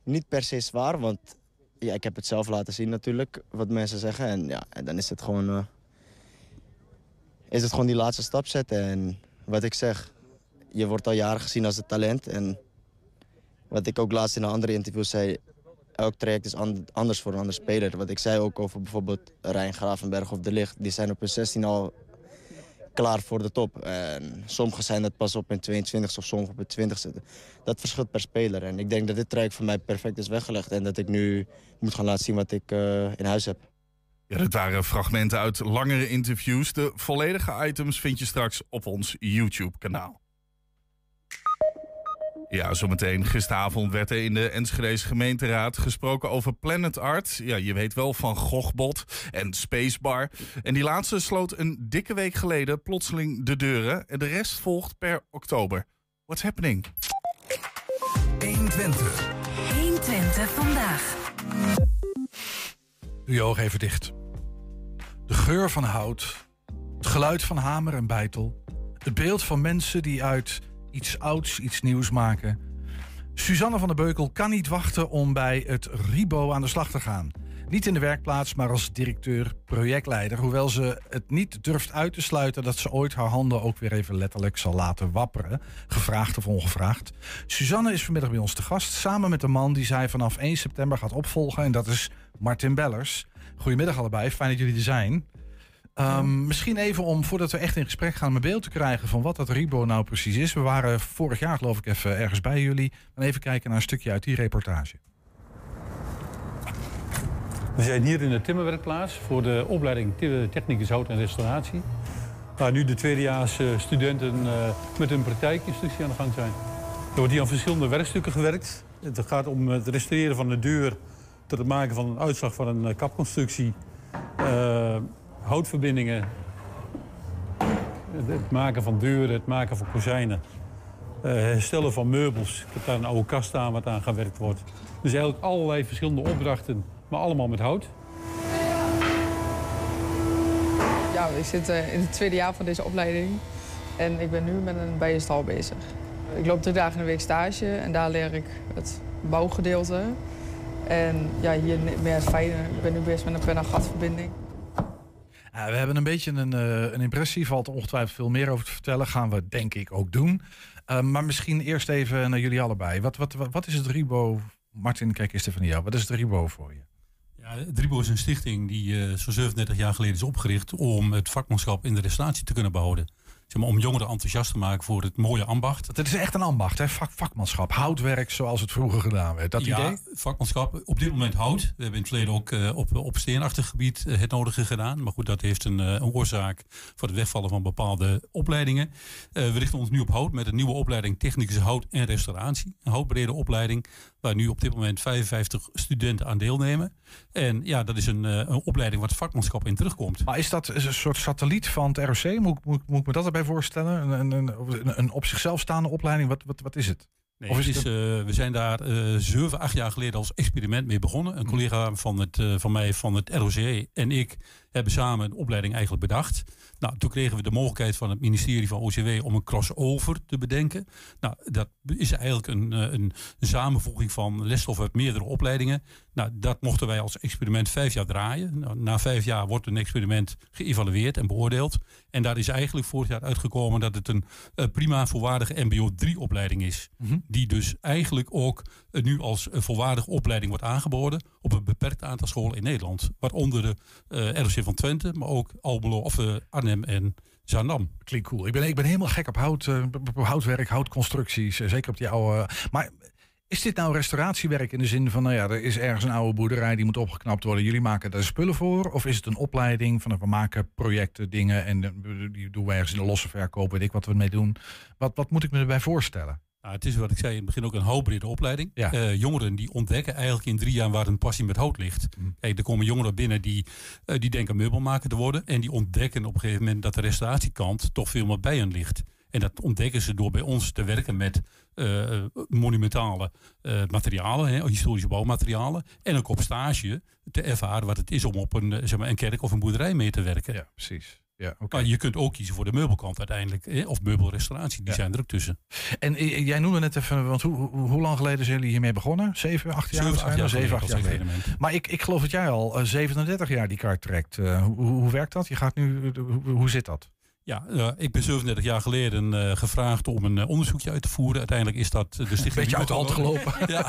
Niet per se zwaar, want ja, ik heb het zelf laten zien natuurlijk, wat mensen zeggen. En ja, en dan is het gewoon... Uh, is het gewoon die laatste stap zetten. En wat ik zeg, je wordt al jaren gezien als het talent. En wat ik ook laatst in een andere interview zei... elk traject is anders voor een andere speler. Wat ik zei ook over bijvoorbeeld Rijn Gravenberg of De Ligt. Die zijn op hun 16 al klaar voor de top. En sommigen zijn dat pas op hun 22 of sommigen op hun 20 zitten. Dat verschilt per speler. En ik denk dat dit traject voor mij perfect is weggelegd. En dat ik nu moet gaan laten zien wat ik uh, in huis heb. Ja, dit waren fragmenten uit langere interviews. De volledige items vind je straks op ons YouTube-kanaal. Ja, zometeen. Gisteravond werd er in de Enschedese gemeenteraad gesproken over Planet Art. Ja, je weet wel van Gogbot en Spacebar. En die laatste sloot een dikke week geleden plotseling de deuren. En de rest volgt per oktober. What's happening? 120. 120 vandaag. Doe je ogen even dicht. De geur van hout. Het geluid van hamer en bijtel. Het beeld van mensen die uit iets ouds, iets nieuws maken. Suzanne van der Beukel kan niet wachten om bij het RIBO aan de slag te gaan. Niet in de werkplaats, maar als directeur, projectleider. Hoewel ze het niet durft uit te sluiten dat ze ooit haar handen ook weer even letterlijk zal laten wapperen. Gevraagd of ongevraagd. Suzanne is vanmiddag bij ons te gast. Samen met de man die zij vanaf 1 september gaat opvolgen. En dat is Martin Bellers. Goedemiddag allebei, fijn dat jullie er zijn. Um, misschien even om, voordat we echt in gesprek gaan, een beeld te krijgen van wat dat Ribo nou precies is. We waren vorig jaar geloof ik even ergens bij jullie. Dan even kijken naar een stukje uit die reportage. We zijn hier in de timmerwerkplaats voor de opleiding Technicus Hout en Restauratie. Waar nu de tweedejaars eh, studenten uh, met hun praktijkinstructie aan de gang zijn. Er wordt hier aan verschillende werkstukken gewerkt. Het gaat om het restaureren van de deur tot het maken van een uitslag van een kapconstructie. Uh, houtverbindingen, het maken van deuren, het maken van kozijnen. Uh, herstellen van meubels. Ik heb daar een oude kast aan wat aan gewerkt wordt. Dus eigenlijk allerlei verschillende opdrachten, maar allemaal met hout. Ja, ik zit uh, in het tweede jaar van deze opleiding. En ik ben nu met een bijenstal bezig. Ik loop drie dagen in de week stage en daar leer ik het bouwgedeelte. En ja, hier meer het. Ik ben nu bezig met een pen-en-gatverbinding. Uh, we hebben een beetje een, uh, een impressie, valt ongetwijfeld veel meer over te vertellen. Gaan we denk ik ook doen. Uh, maar misschien eerst even naar jullie allebei. Wat, wat, wat, is het Ribo? Martin, kijk eens even van jou. Wat is het Ribo voor je? Ja, het is een stichting die zo'n 37 jaar geleden is opgericht om het vakmanschap in de restauratie te kunnen behouden zeg maar, om jongeren enthousiast te maken voor het mooie ambacht. Het is echt een ambacht, hè? Vak, vakmanschap, houtwerk zoals het vroeger gedaan werd. Dat ja, idee? vakmanschap. Op dit moment hout. We hebben in het verleden ook uh, op, op steenachtig gebied uh, het nodige gedaan. Maar goed, dat heeft een, een oorzaak voor het wegvallen van bepaalde opleidingen. we richten ons nu op hout met een nieuwe opleiding Technische Hout en Restauratie. Een houtbrede opleiding waar nu op dit moment 55 studenten aan deelnemen. En ja, dat is een, een opleiding waar het vakmanschap in terugkomt. Maar is dat een soort satelliet van het ROC? Moet, moet, moet ik me dat erbij voorstellen? Een, een, een, op zichzelf staande opleiding? Wat, wat, wat is het? Nee, of is het is, uh, we zijn daar uh, zeven, acht jaar geleden als experiment mee begonnen. Een collega van, het, uh, van mij van het ROC en ik hebben samen een opleiding eigenlijk bedacht. Nou, toen kregen we de mogelijkheid van het ministerie van OCW om een crossover te bedenken. Nou, dat is eigenlijk een, een samenvoeging van lesstof uit meerdere opleidingen. Nou, dat mochten wij als experiment vijf jaar draaien. Nou, na vijf jaar wordt een experiment geëvalueerd en beoordeeld. En daar is eigenlijk vorig jaar uitgekomen dat het een uh, prima volwaardige MBO 3 opleiding is. Mm -hmm. Die dus eigenlijk ook uh, nu als uh, volwaardige opleiding wordt aangeboden op een beperkt aantal scholen in Nederland. Waaronder de ROC van Twente, maar ook Almelo of Arnhem en Zaandam. Klinkt cool. Ik ben, ik ben helemaal gek op hout, houtwerk, houtconstructies. zeker op die oude... Maar is dit nou restauratiewerk in de zin van, nou ja, er is ergens een oude boerderij die moet opgeknapt worden. Jullie maken daar spullen voor? Of is het een opleiding van, we maken projecten, dingen en die doen we ergens in de losse verkoop, weet ik wat we ermee doen. Wat, wat moet ik me erbij voorstellen? Nou, het is wat ik zei in het begin ook een hoogbrede opleiding. Ja. Uh, jongeren die ontdekken eigenlijk in drie jaar waar een passie met hout ligt. Mm. Kijk, er komen jongeren binnen die, uh, die denken meubelmaker te worden. En die ontdekken op een gegeven moment dat de restauratiekant toch veel meer bij hen ligt. En dat ontdekken ze door bij ons te werken met uh, monumentale materialen, hè, historische bouwmaterialen. En ook op stage te ervaren wat het is om op een, zeg maar, een kerk of een boerderij mee te werken. Ja, precies. Ja, okay. Maar je kunt ook kiezen voor de meubelkant uiteindelijk. Of meubelrestauratie, die ja. zijn er ook tussen. En eh, jij noemde net even, want hoe, hoe, hoe lang geleden zijn jullie hiermee begonnen? Zeven, acht jaar? Zeven, acht jaar, Zeven, acht jaar geleden. Maar ik, ik geloof dat jij al uh, 37 jaar die kaart trekt. Uh, hoe, hoe werkt dat? Je gaat nu, hoe, hoe zit dat? Ja, uh, ik ben 37 jaar geleden uh, gevraagd om een uh, onderzoekje uit te voeren. Uiteindelijk is dat de Stichting Beetje uit de hand gelopen. *laughs* ja.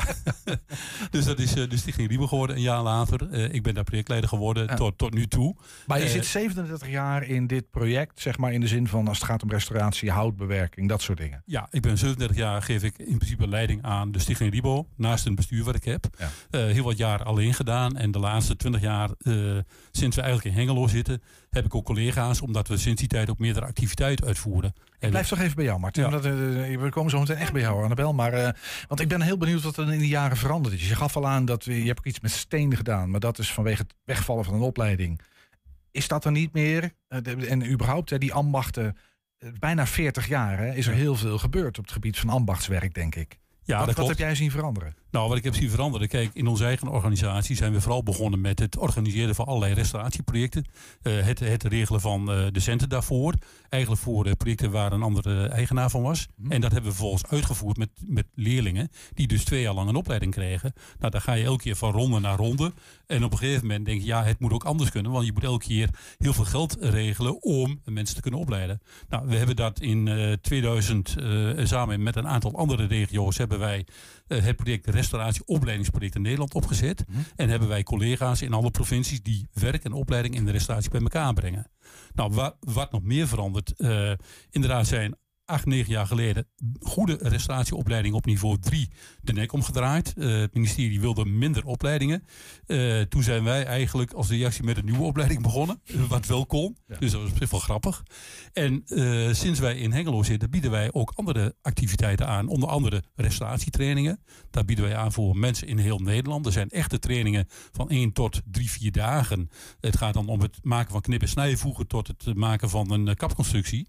dus dat is de Stichting Liebe geworden een jaar later. ik ben daar projectleider geworden ja. tot, tot nu toe. Maar je zit 37 jaar in dit project, zeg maar in de zin van als het gaat om restauratie, houtbewerking, dat soort dingen. Ja, ik ben 37 jaar, geef ik in principe leiding aan de Stichting Libo, naast een bestuur wat ik heb. Ja. heel wat jaar alleen gedaan en de laatste 20 jaar, sinds we eigenlijk in Hengelo zitten, heb ik ook collega's, omdat we sinds die tijd ook meerdere activiteiten uitvoeren. Ik blijf toch even bij jou, Martin. Ja. Dat, uh, we komen zo meteen echt bij jou aan de bel. Maar, uh, want ik ben heel benieuwd wat er in de jaren veranderd is. Je gaf al aan dat je hebt ook iets met steen gedaan. Maar dat is vanwege het wegvallen van een opleiding. Is dat er niet meer? En überhaupt, die ambachten. bijna 40 jaar hè, is er heel veel gebeurd op het gebied van ambachtswerk, denk ik. Ja, wat, dat wat heb jij zien veranderen? Nou, wat ik heb zien veranderen. Kijk, in onze eigen organisatie zijn we vooral begonnen met het organiseren van allerlei restauratieprojecten. Uh, het, het regelen van uh, de centen daarvoor. Eigenlijk voor de projecten waar een andere eigenaar van was. Mm. En dat hebben we vervolgens uitgevoerd met, met leerlingen. Die dus twee jaar lang een opleiding kregen. Nou, dan ga je elke keer van ronde naar ronde. En op een gegeven moment denk je, ja, het moet ook anders kunnen. Want je moet elke keer heel veel geld regelen om mensen te kunnen opleiden. Nou, we hebben dat in uh, 2000 samen met een aantal andere regio's hebben wij het project restauratieopleidingsproject in Nederland opgezet. Mm -hmm. En hebben wij collega's in alle provincies die werk en opleiding in de restauratie bij elkaar brengen. Nou, wat, wat nog meer verandert, uh, inderdaad zijn acht, negen jaar geleden goede restauratieopleiding op niveau 3 de nek omgedraaid. Uh, het ministerie wilde minder opleidingen. Uh, toen zijn wij eigenlijk als reactie met een nieuwe opleiding begonnen. *laughs* wat wel kon. Dus dat was op zich wel grappig. En uh, sinds wij in Hengelo zitten bieden wij ook andere activiteiten aan. Onder andere restauratietrainingen. Daar bieden wij aan voor mensen in heel Nederland. Er zijn echte trainingen van 1 tot 3, 4 dagen. Het gaat dan om het maken van knip- en snijvoegen tot het maken van een kapconstructie.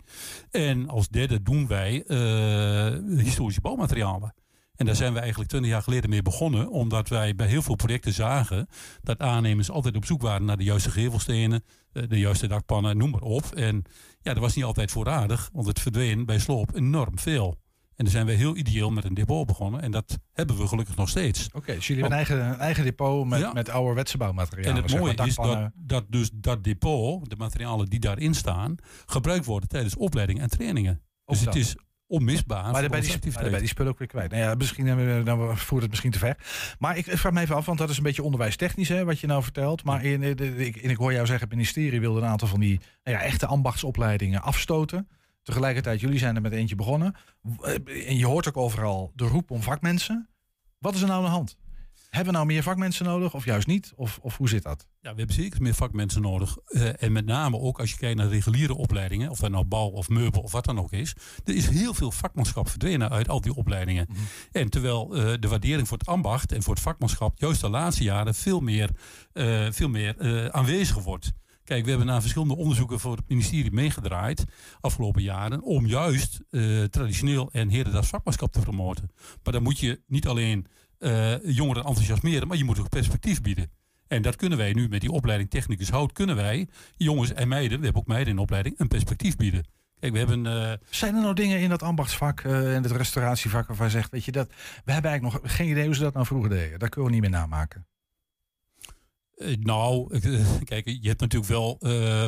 En als derde doen wij uh, historische bouwmaterialen. En daar zijn we eigenlijk twintig jaar geleden mee begonnen, omdat wij bij heel veel projecten zagen dat aannemers altijd op zoek waren naar de juiste gevelstenen, eh, de juiste dakpannen, noem maar op. En ja, dat was niet altijd voorradig, want het verdween bij sloop enorm veel. En daar zijn we heel ideeel met een depot begonnen. En dat hebben we gelukkig nog steeds. Oké, dus jullie hebben een eigen, een eigen depot met, ja. met ouderwetse bouwmaterialen. En het mooie is dat, dat dus dat depot, de materialen die daarin staan, gebruikt worden tijdens opleidingen en trainingen. Dus het is onmisbaar. Maar bij die, bij die spullen ook weer kwijt. Nou ja, misschien we, dan voert het misschien te ver. Maar ik vraag me even af, want dat is een beetje onderwijstechnisch, hè, wat je nou vertelt. Maar in, in, in, ik, ik hoor jou zeggen, het ministerie wilde een aantal van die nou ja, echte ambachtsopleidingen afstoten. Tegelijkertijd, jullie zijn er met eentje begonnen. En je hoort ook overal de roep om vakmensen. Wat is er nou aan de hand? Hebben we nou meer vakmensen nodig of juist niet? Of, of hoe zit dat? Ja, we hebben zeker meer vakmensen nodig. Uh, en met name ook als je kijkt naar reguliere opleidingen, of dat nou bouw of meubel of wat dan ook is. Er is heel veel vakmanschap verdwenen uit al die opleidingen. Mm -hmm. En terwijl uh, de waardering voor het ambacht en voor het vakmanschap juist de laatste jaren veel meer, uh, veel meer aanwezig wordt. Kijk, we hebben naar verschillende onderzoeken voor het ministerie meegedraaid afgelopen jaren om juist traditioneel en hedendaags vakmanschap te promoten. Maar dan moet je niet alleen jongeren enthousiasmeren, maar je moet ook perspectief bieden. En dat kunnen wij nu met die opleiding Technicus Hout, kunnen wij jongens en meiden, we hebben ook meiden in de opleiding, een perspectief bieden. Kijk, we hebben, uh... Zijn er nou dingen in dat ambachtsvak en uh, het restauratievak waarvan je zegt, weet je dat, we hebben eigenlijk nog geen idee hoe ze dat nou vroeger deden. Dat kunnen we niet meer namaken. Uh, nou, *laughs* kijk, je hebt natuurlijk wel,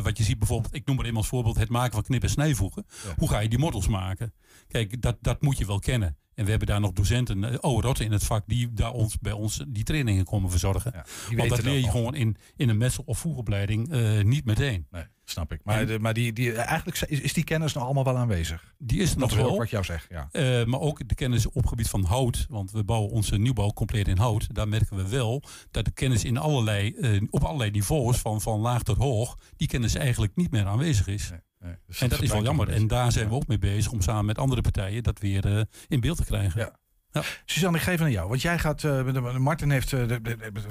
wat je ziet bijvoorbeeld, ik noem maar eenmaal als voorbeeld het maken van knip- en snijvoegen. Ja. Hoe ga je die models maken? Kijk, dat, dat moet je wel kennen. En we hebben daar nog docenten, oh rotten in het vak, die daar ons, bij ons die trainingen komen verzorgen. Ja, Want dat leer je gewoon in, in een messel- of voegopleiding uh, niet meteen. Nee, snap ik. Maar, en, de, maar die, die, eigenlijk is, is die kennis nog allemaal wel aanwezig? Die is nog wel. wat jou zegt, ja. Uh, maar ook de kennis op gebied van hout. Want we bouwen onze nieuwbouw compleet in hout. Daar merken we wel dat de kennis in allerlei, uh, op allerlei niveaus, van, van laag tot hoog, die kennis eigenlijk niet meer aanwezig is. Nee. Nee, dus en dat is wel jammer. En daar zijn we ook mee bezig om samen met andere partijen dat weer uh, in beeld te krijgen. Ja. Ja. Suzanne, ik geef aan jou. Want jij gaat. Uh, Martin heeft. Uh,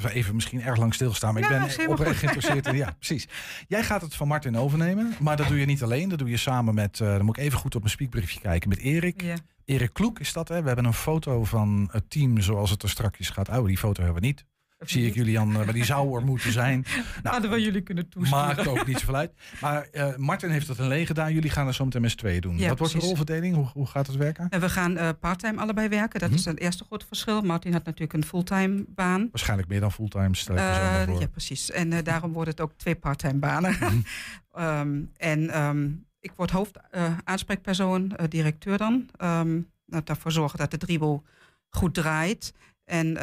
even misschien erg lang stilstaan. Maar ja, ik ben oprecht geïnteresseerd in. *laughs* Ja, precies. Jij gaat het van Martin overnemen. Maar dat doe je niet alleen. Dat doe je samen met. Uh, dan moet ik even goed op mijn speakbriefje kijken. Met Erik. Ja. Erik Kloek is dat. Hè? We hebben een foto van het team zoals het er strakjes gaat. Oh, die foto hebben we niet. Zie ik Julian, maar die zou er moeten zijn. *laughs* Nou, Hadden we jullie kunnen toesturen. Maakt ook niet zoveel uit. *laughs* Maar uh, Martin heeft het alleen gedaan. Jullie gaan er zo meteen met z'n tweeën doen. Ja, Wat wordt de rolverdeling? Hoe, hoe gaat het werken? En we gaan uh, parttime allebei werken. Dat hm. is het eerste grote verschil. Martin had natuurlijk een fulltime baan. Waarschijnlijk meer dan fulltime, stel ik uh, Ja, precies. En daarom wordt het ook twee parttime banen. Hm. um, *laughs* en um, ik word hoofd aanspreekpersoon, directeur dan. Um, daarvoor zorgen dat de driehoek goed draait. En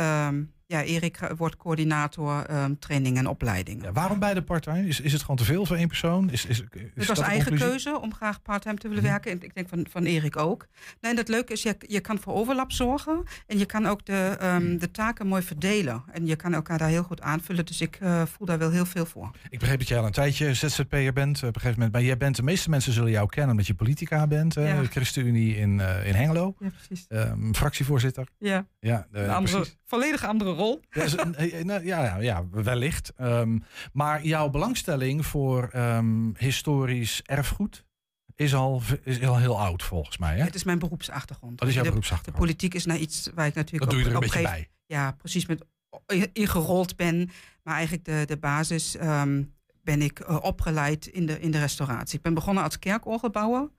ja, Erik wordt coördinator um, training en opleidingen. Ja, waarom beide part-time? Is, is het gewoon te veel voor één persoon? Is, is, is het was eigen conclusie? keuze om graag part-time te willen hm. werken. En ik denk van, van Erik ook. Nee, en het leuke is, je, je kan voor overlap zorgen. En je kan ook de, um, de taken mooi verdelen. En je kan elkaar daar heel goed aanvullen. Dus ik uh, voel daar wel heel veel voor. Ik begreep dat jij al een tijdje ZZP'er bent. Op een gegeven moment. Maar jij bent, de meeste mensen zullen jou kennen omdat je politica bent. Ja. Uh, ChristenUnie in, uh, in Hengelo. Ja, precies. Um, fractievoorzitter. Ja, ja een andere, volledig andere rol. Ja, ja, ja, ja, wellicht. Um, maar jouw belangstelling voor um, historisch erfgoed is al, is al heel oud volgens mij. Hè? Het is mijn beroepsachtergrond. Dat is jouw de, beroepsachtergrond. De politiek is naar iets waar ik natuurlijk dat doe je er een beetje bij. Ja, precies met ingerold ben. Maar eigenlijk de, de basis um, ben ik uh, opgeleid in de, in de restauratie. Ik ben begonnen als kerkorgelbouwer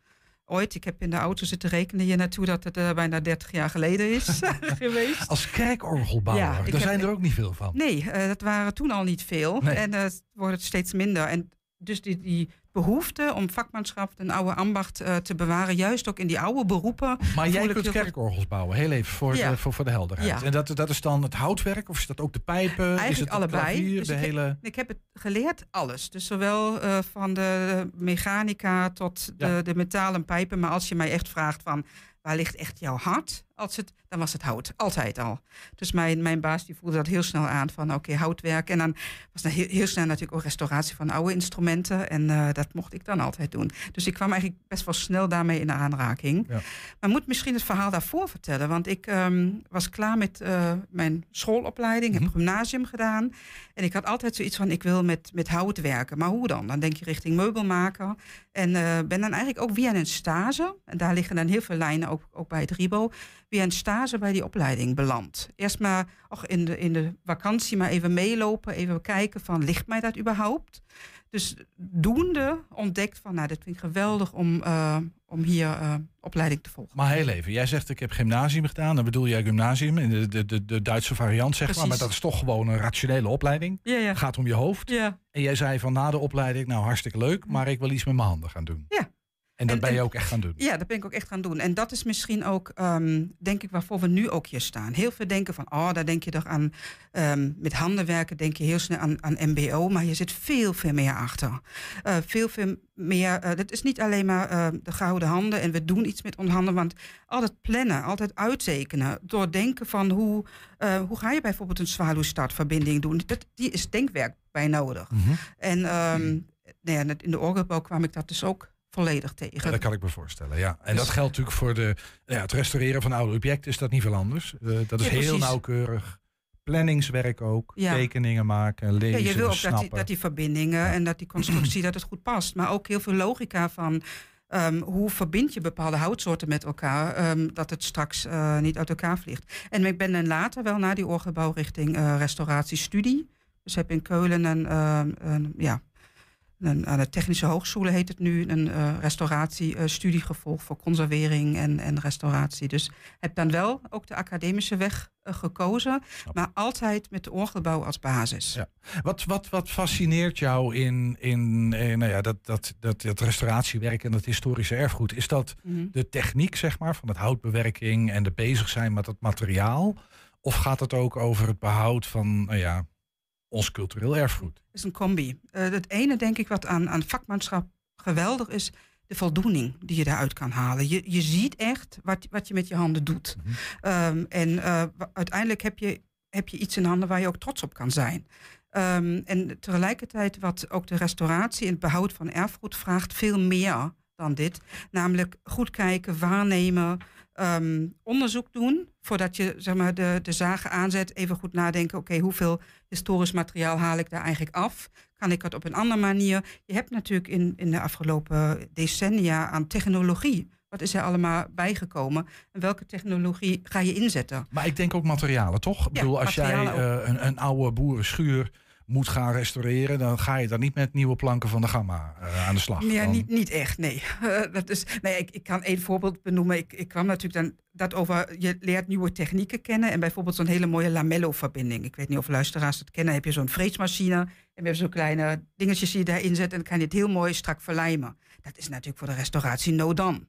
ooit, ik heb in de auto zitten rekenen hier naartoe dat het uh, bijna 30 jaar geleden is *laughs* *laughs* geweest. Als kerkorgelbouwer, ja, daar zijn er ook niet veel van. Nee, uh, dat waren toen al niet veel. Nee. En uh, het wordt steeds minder. En dus die, die behoefte om vakmanschap, een oude ambacht eh, te bewaren. Juist ook in die oude beroepen. Maar jij kunt kerkorgels bouwen, heel even voor, Ja. de, voor, voor de helderheid. Ja. En dat, dat is dan het houtwerk of is dat ook de pijpen? is het Eigenlijk allebei. klavier, Dus de ik, hele... heb, ik heb het geleerd, alles. Dus zowel eh, van de mechanica tot de, Ja. de metalen pijpen. Maar als je mij echt vraagt van waar ligt echt jouw hart? Als het, dan was het hout, altijd al. Dus mijn, mijn baas die voelde dat heel snel aan van oké, houtwerk. En dan was er heel, heel snel natuurlijk ook restauratie van oude instrumenten. En eh, dat mocht ik dan altijd doen. Dus ik kwam eigenlijk best wel snel daarmee in aanraking. Ja. Maar moet misschien het verhaal daarvoor vertellen. Want ik ehm, was klaar met eh, mijn schoolopleiding, heb gymnasium gedaan. En ik had altijd zoiets van, ik wil met, met hout werken. Maar hoe dan? Dan denk je richting meubelmaker. En eh, ben dan eigenlijk ook via een stage, en daar liggen dan heel veel lijnen ook, ook bij het RIBO, via een stage bij die opleiding beland. Eerst maar och, in, de, in de vakantie maar even meelopen, even kijken van, ligt mij dat überhaupt? Dus doende ontdekt van, nou, dit vind ik geweldig om, eh, om hier eh, opleiding te volgen. Maar heel even, jij zegt ik heb gymnasium gedaan. Dan bedoel jij gymnasium in de, de, de, Duitse variant, zeg maar. Maar dat is toch gewoon een rationele opleiding. Ja, ja. Gaat om je hoofd. Ja. En jij zei van na de opleiding, nou hartstikke leuk, maar ik wil iets met mijn handen gaan doen. Ja. En dat En- ben je ook echt gaan doen. Ja, dat ben ik ook echt gaan doen. En dat is misschien ook, ehm, denk ik, waarvoor we nu ook hier staan. Heel veel denken van, oh, daar denk je toch aan, ehm, met handen werken denk je heel snel aan, aan MBO, maar hier zit veel, veel meer achter. Eh, veel, veel meer, uh, dat is niet alleen maar uh, de gouden handen en we doen iets met onze handen, want altijd plannen, altijd uittekenen, doordenken van hoe, uh, hoe ga je bijvoorbeeld een zwaluwstartverbinding doen. Dat, die is denkwerk bij nodig. Mhm. En um, nou ja, in de orgelbouw kwam ik dat dus ook volledig tegen. Ja, dat kan ik me voorstellen, ja. En dat geldt natuurlijk voor de, ja, het restaureren van oude objecten is dat niet veel anders. Uh, dat is Ja, heel nauwkeurig. Planningswerk ook, Ja. tekeningen maken, lezen, Ja, je wil ook dat die, dat die verbindingen en dat die constructie dat het goed past. Maar ook heel veel logica van um, hoe verbind je bepaalde houtsoorten met elkaar, um, dat het straks uh, niet uit elkaar vliegt. En ik ben dan later wel naar die orgelbouw richting uh, restauratiestudie. Dus heb in Keulen een, um, een ja, een, aan de Technische Hogeschool heet het nu, een uh, restauratiestudie gevolgd voor conservering en, en restauratie. Dus heb dan wel ook de academische weg uh, gekozen, maar altijd met de orgelbouw als basis. Ja. Wat, wat, wat fascineert jou in, in, in nou ja, dat, dat, dat, dat restauratiewerk en dat historische erfgoed? Is dat Mhm. de techniek, zeg maar, van het houtbewerking en de bezig zijn met het materiaal? Of gaat het ook over het behoud van, nou ja, ons cultureel erfgoed? Het is een combi. Uh, het ene denk ik wat aan, aan vakmanschap geweldig is, de voldoening die je daaruit kan halen. Je, je ziet echt wat, wat je met je handen doet. Mm -hmm. um, en uh, uiteindelijk heb je, heb je iets in handen waar je ook trots op kan zijn. Um, en tegelijkertijd wat ook de restauratie en het behoud van erfgoed vraagt veel meer dan dit. Namelijk goed kijken, waarnemen, um, onderzoek doen voordat je zeg maar, de, de zagen aanzet. Even goed nadenken, oké, okay, hoeveel historisch materiaal haal ik daar eigenlijk af? Kan ik het op een andere manier? Je hebt natuurlijk in, in de afgelopen decennia aan technologie. Wat is er allemaal bijgekomen? En welke technologie ga je inzetten? Maar ik denk ook materialen, toch? Ik bedoel, als jij uh, een, een oude boerenschuur moet gaan restaureren, dan ga je dan niet met nieuwe planken van de gamma uh, aan de slag. Ja, dan... niet, niet echt, nee. Uh, *laughs* dat is, nee ik, ik kan één voorbeeld benoemen. Ik, ik kwam natuurlijk dan dat over, je leert nieuwe technieken kennen en bijvoorbeeld zo'n hele mooie lamello-verbinding. Ik weet niet of luisteraars het kennen. heb je zo'n freesmachine en we hebben zo'n kleine dingetjes die je daarin zet en dan kan je het heel mooi strak verlijmen. Dat is natuurlijk voor de restauratie no dan.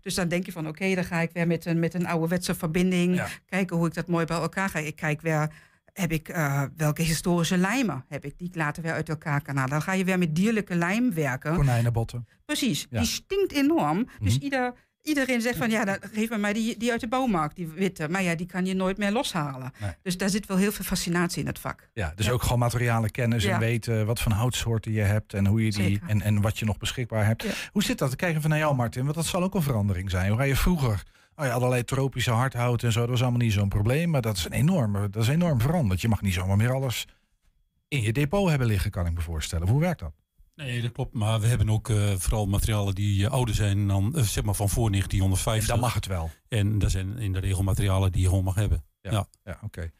Dus dan denk je van oké, okay, dan ga ik weer met een, met een ouderwetse verbinding Ja. kijken hoe ik dat mooi bij elkaar ga. Ik kijk weer heb ik uh, welke historische lijmen heb ik die ik later weer uit elkaar kan halen. Dan ga je weer met dierlijke lijm werken. Konijnenbotten. Precies, Ja. die stinkt enorm. Mhm. Dus ieder, iedereen zegt van ja, dan geef me mij die, die uit de bouwmarkt, die witte. Maar ja, die kan je nooit meer loshalen. Nee. Dus daar zit wel heel veel fascinatie in het vak. Ja, dus ook gewoon materialenkennis Ja. en weten wat voor houtsoorten je hebt en hoe je die Zeker. en, en wat je nog beschikbaar hebt. Hoe zit dat? Kijken van naar jou, Martin, want dat zal ook een verandering zijn. Hoe ga je vroeger? Oh ja, allerlei tropische hardhout en zo, dat was allemaal niet zo'n probleem. Maar dat is, een enorme, dat is enorm veranderd. Je mag niet zomaar meer alles in je depot hebben liggen, kan ik me voorstellen. Hoe werkt dat? Nee, dat klopt. Maar we hebben ook eh, vooral materialen die uh, ouder zijn dan, uh, zeg maar van voor 1950. En dan mag het wel. En dat zijn in de regel materialen die je gewoon mag hebben. Ja, Ja. ja. oké.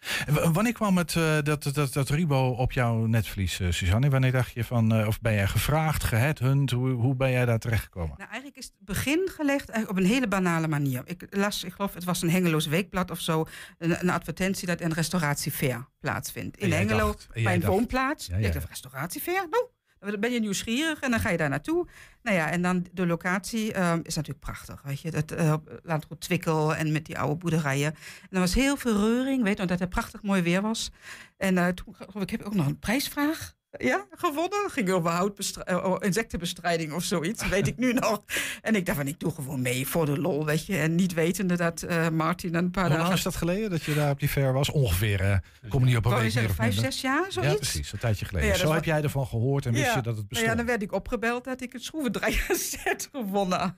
Wanneer kwam het, eh, dat, dat, dat Ribo op jouw netvlies, eh, Suzanne? Wanneer dacht je van, eh, of ben jij gevraagd, geheadhunt? Hoe, hoe ben jij daar terechtgekomen? Nou, eigenlijk is het begin gelegd eigenlijk op een hele banale manier. Ik las, ik geloof, het was een Hengeloos weekblad of zo, een, een advertentie dat een restauratiefair plaatsvindt. In Hengelo, dacht- bij een dacht- woonplaats. Ja, Ik ja. dacht, restauratiefair? Nou, Dan ben je nieuwsgierig en dan ga je daar naartoe. Nou ja, en dan de locatie ehm, is natuurlijk prachtig. Weet je, dat uh, landgoed Twikkel en met die oude boerderijen. En er was heel veel reuring, weet je, omdat het prachtig mooi weer was. En uh, toen ik, heb ook nog een prijsvraag ja, gewonnen. Ging over houtbestrijding, oh, insectenbestrijding of zoiets, weet ik nu *laughs* nog. En ik dacht van, ik doe gewoon mee voor de lol, weet je. En niet wetende dat uh, Martin een paar Hoe dagen... lang is dat geleden dat je daar op die fair was? Ongeveer, uh, kom niet op een week meer Vijf, zes jaar, zoiets? Ja, precies, een tijdje geleden. Ja, Zo heb jij ervan gehoord en wist ja. je dat het bestond. Ja, dan werd ik opgebeld dat ik het schroevendraaier *laughs* set gewonnen.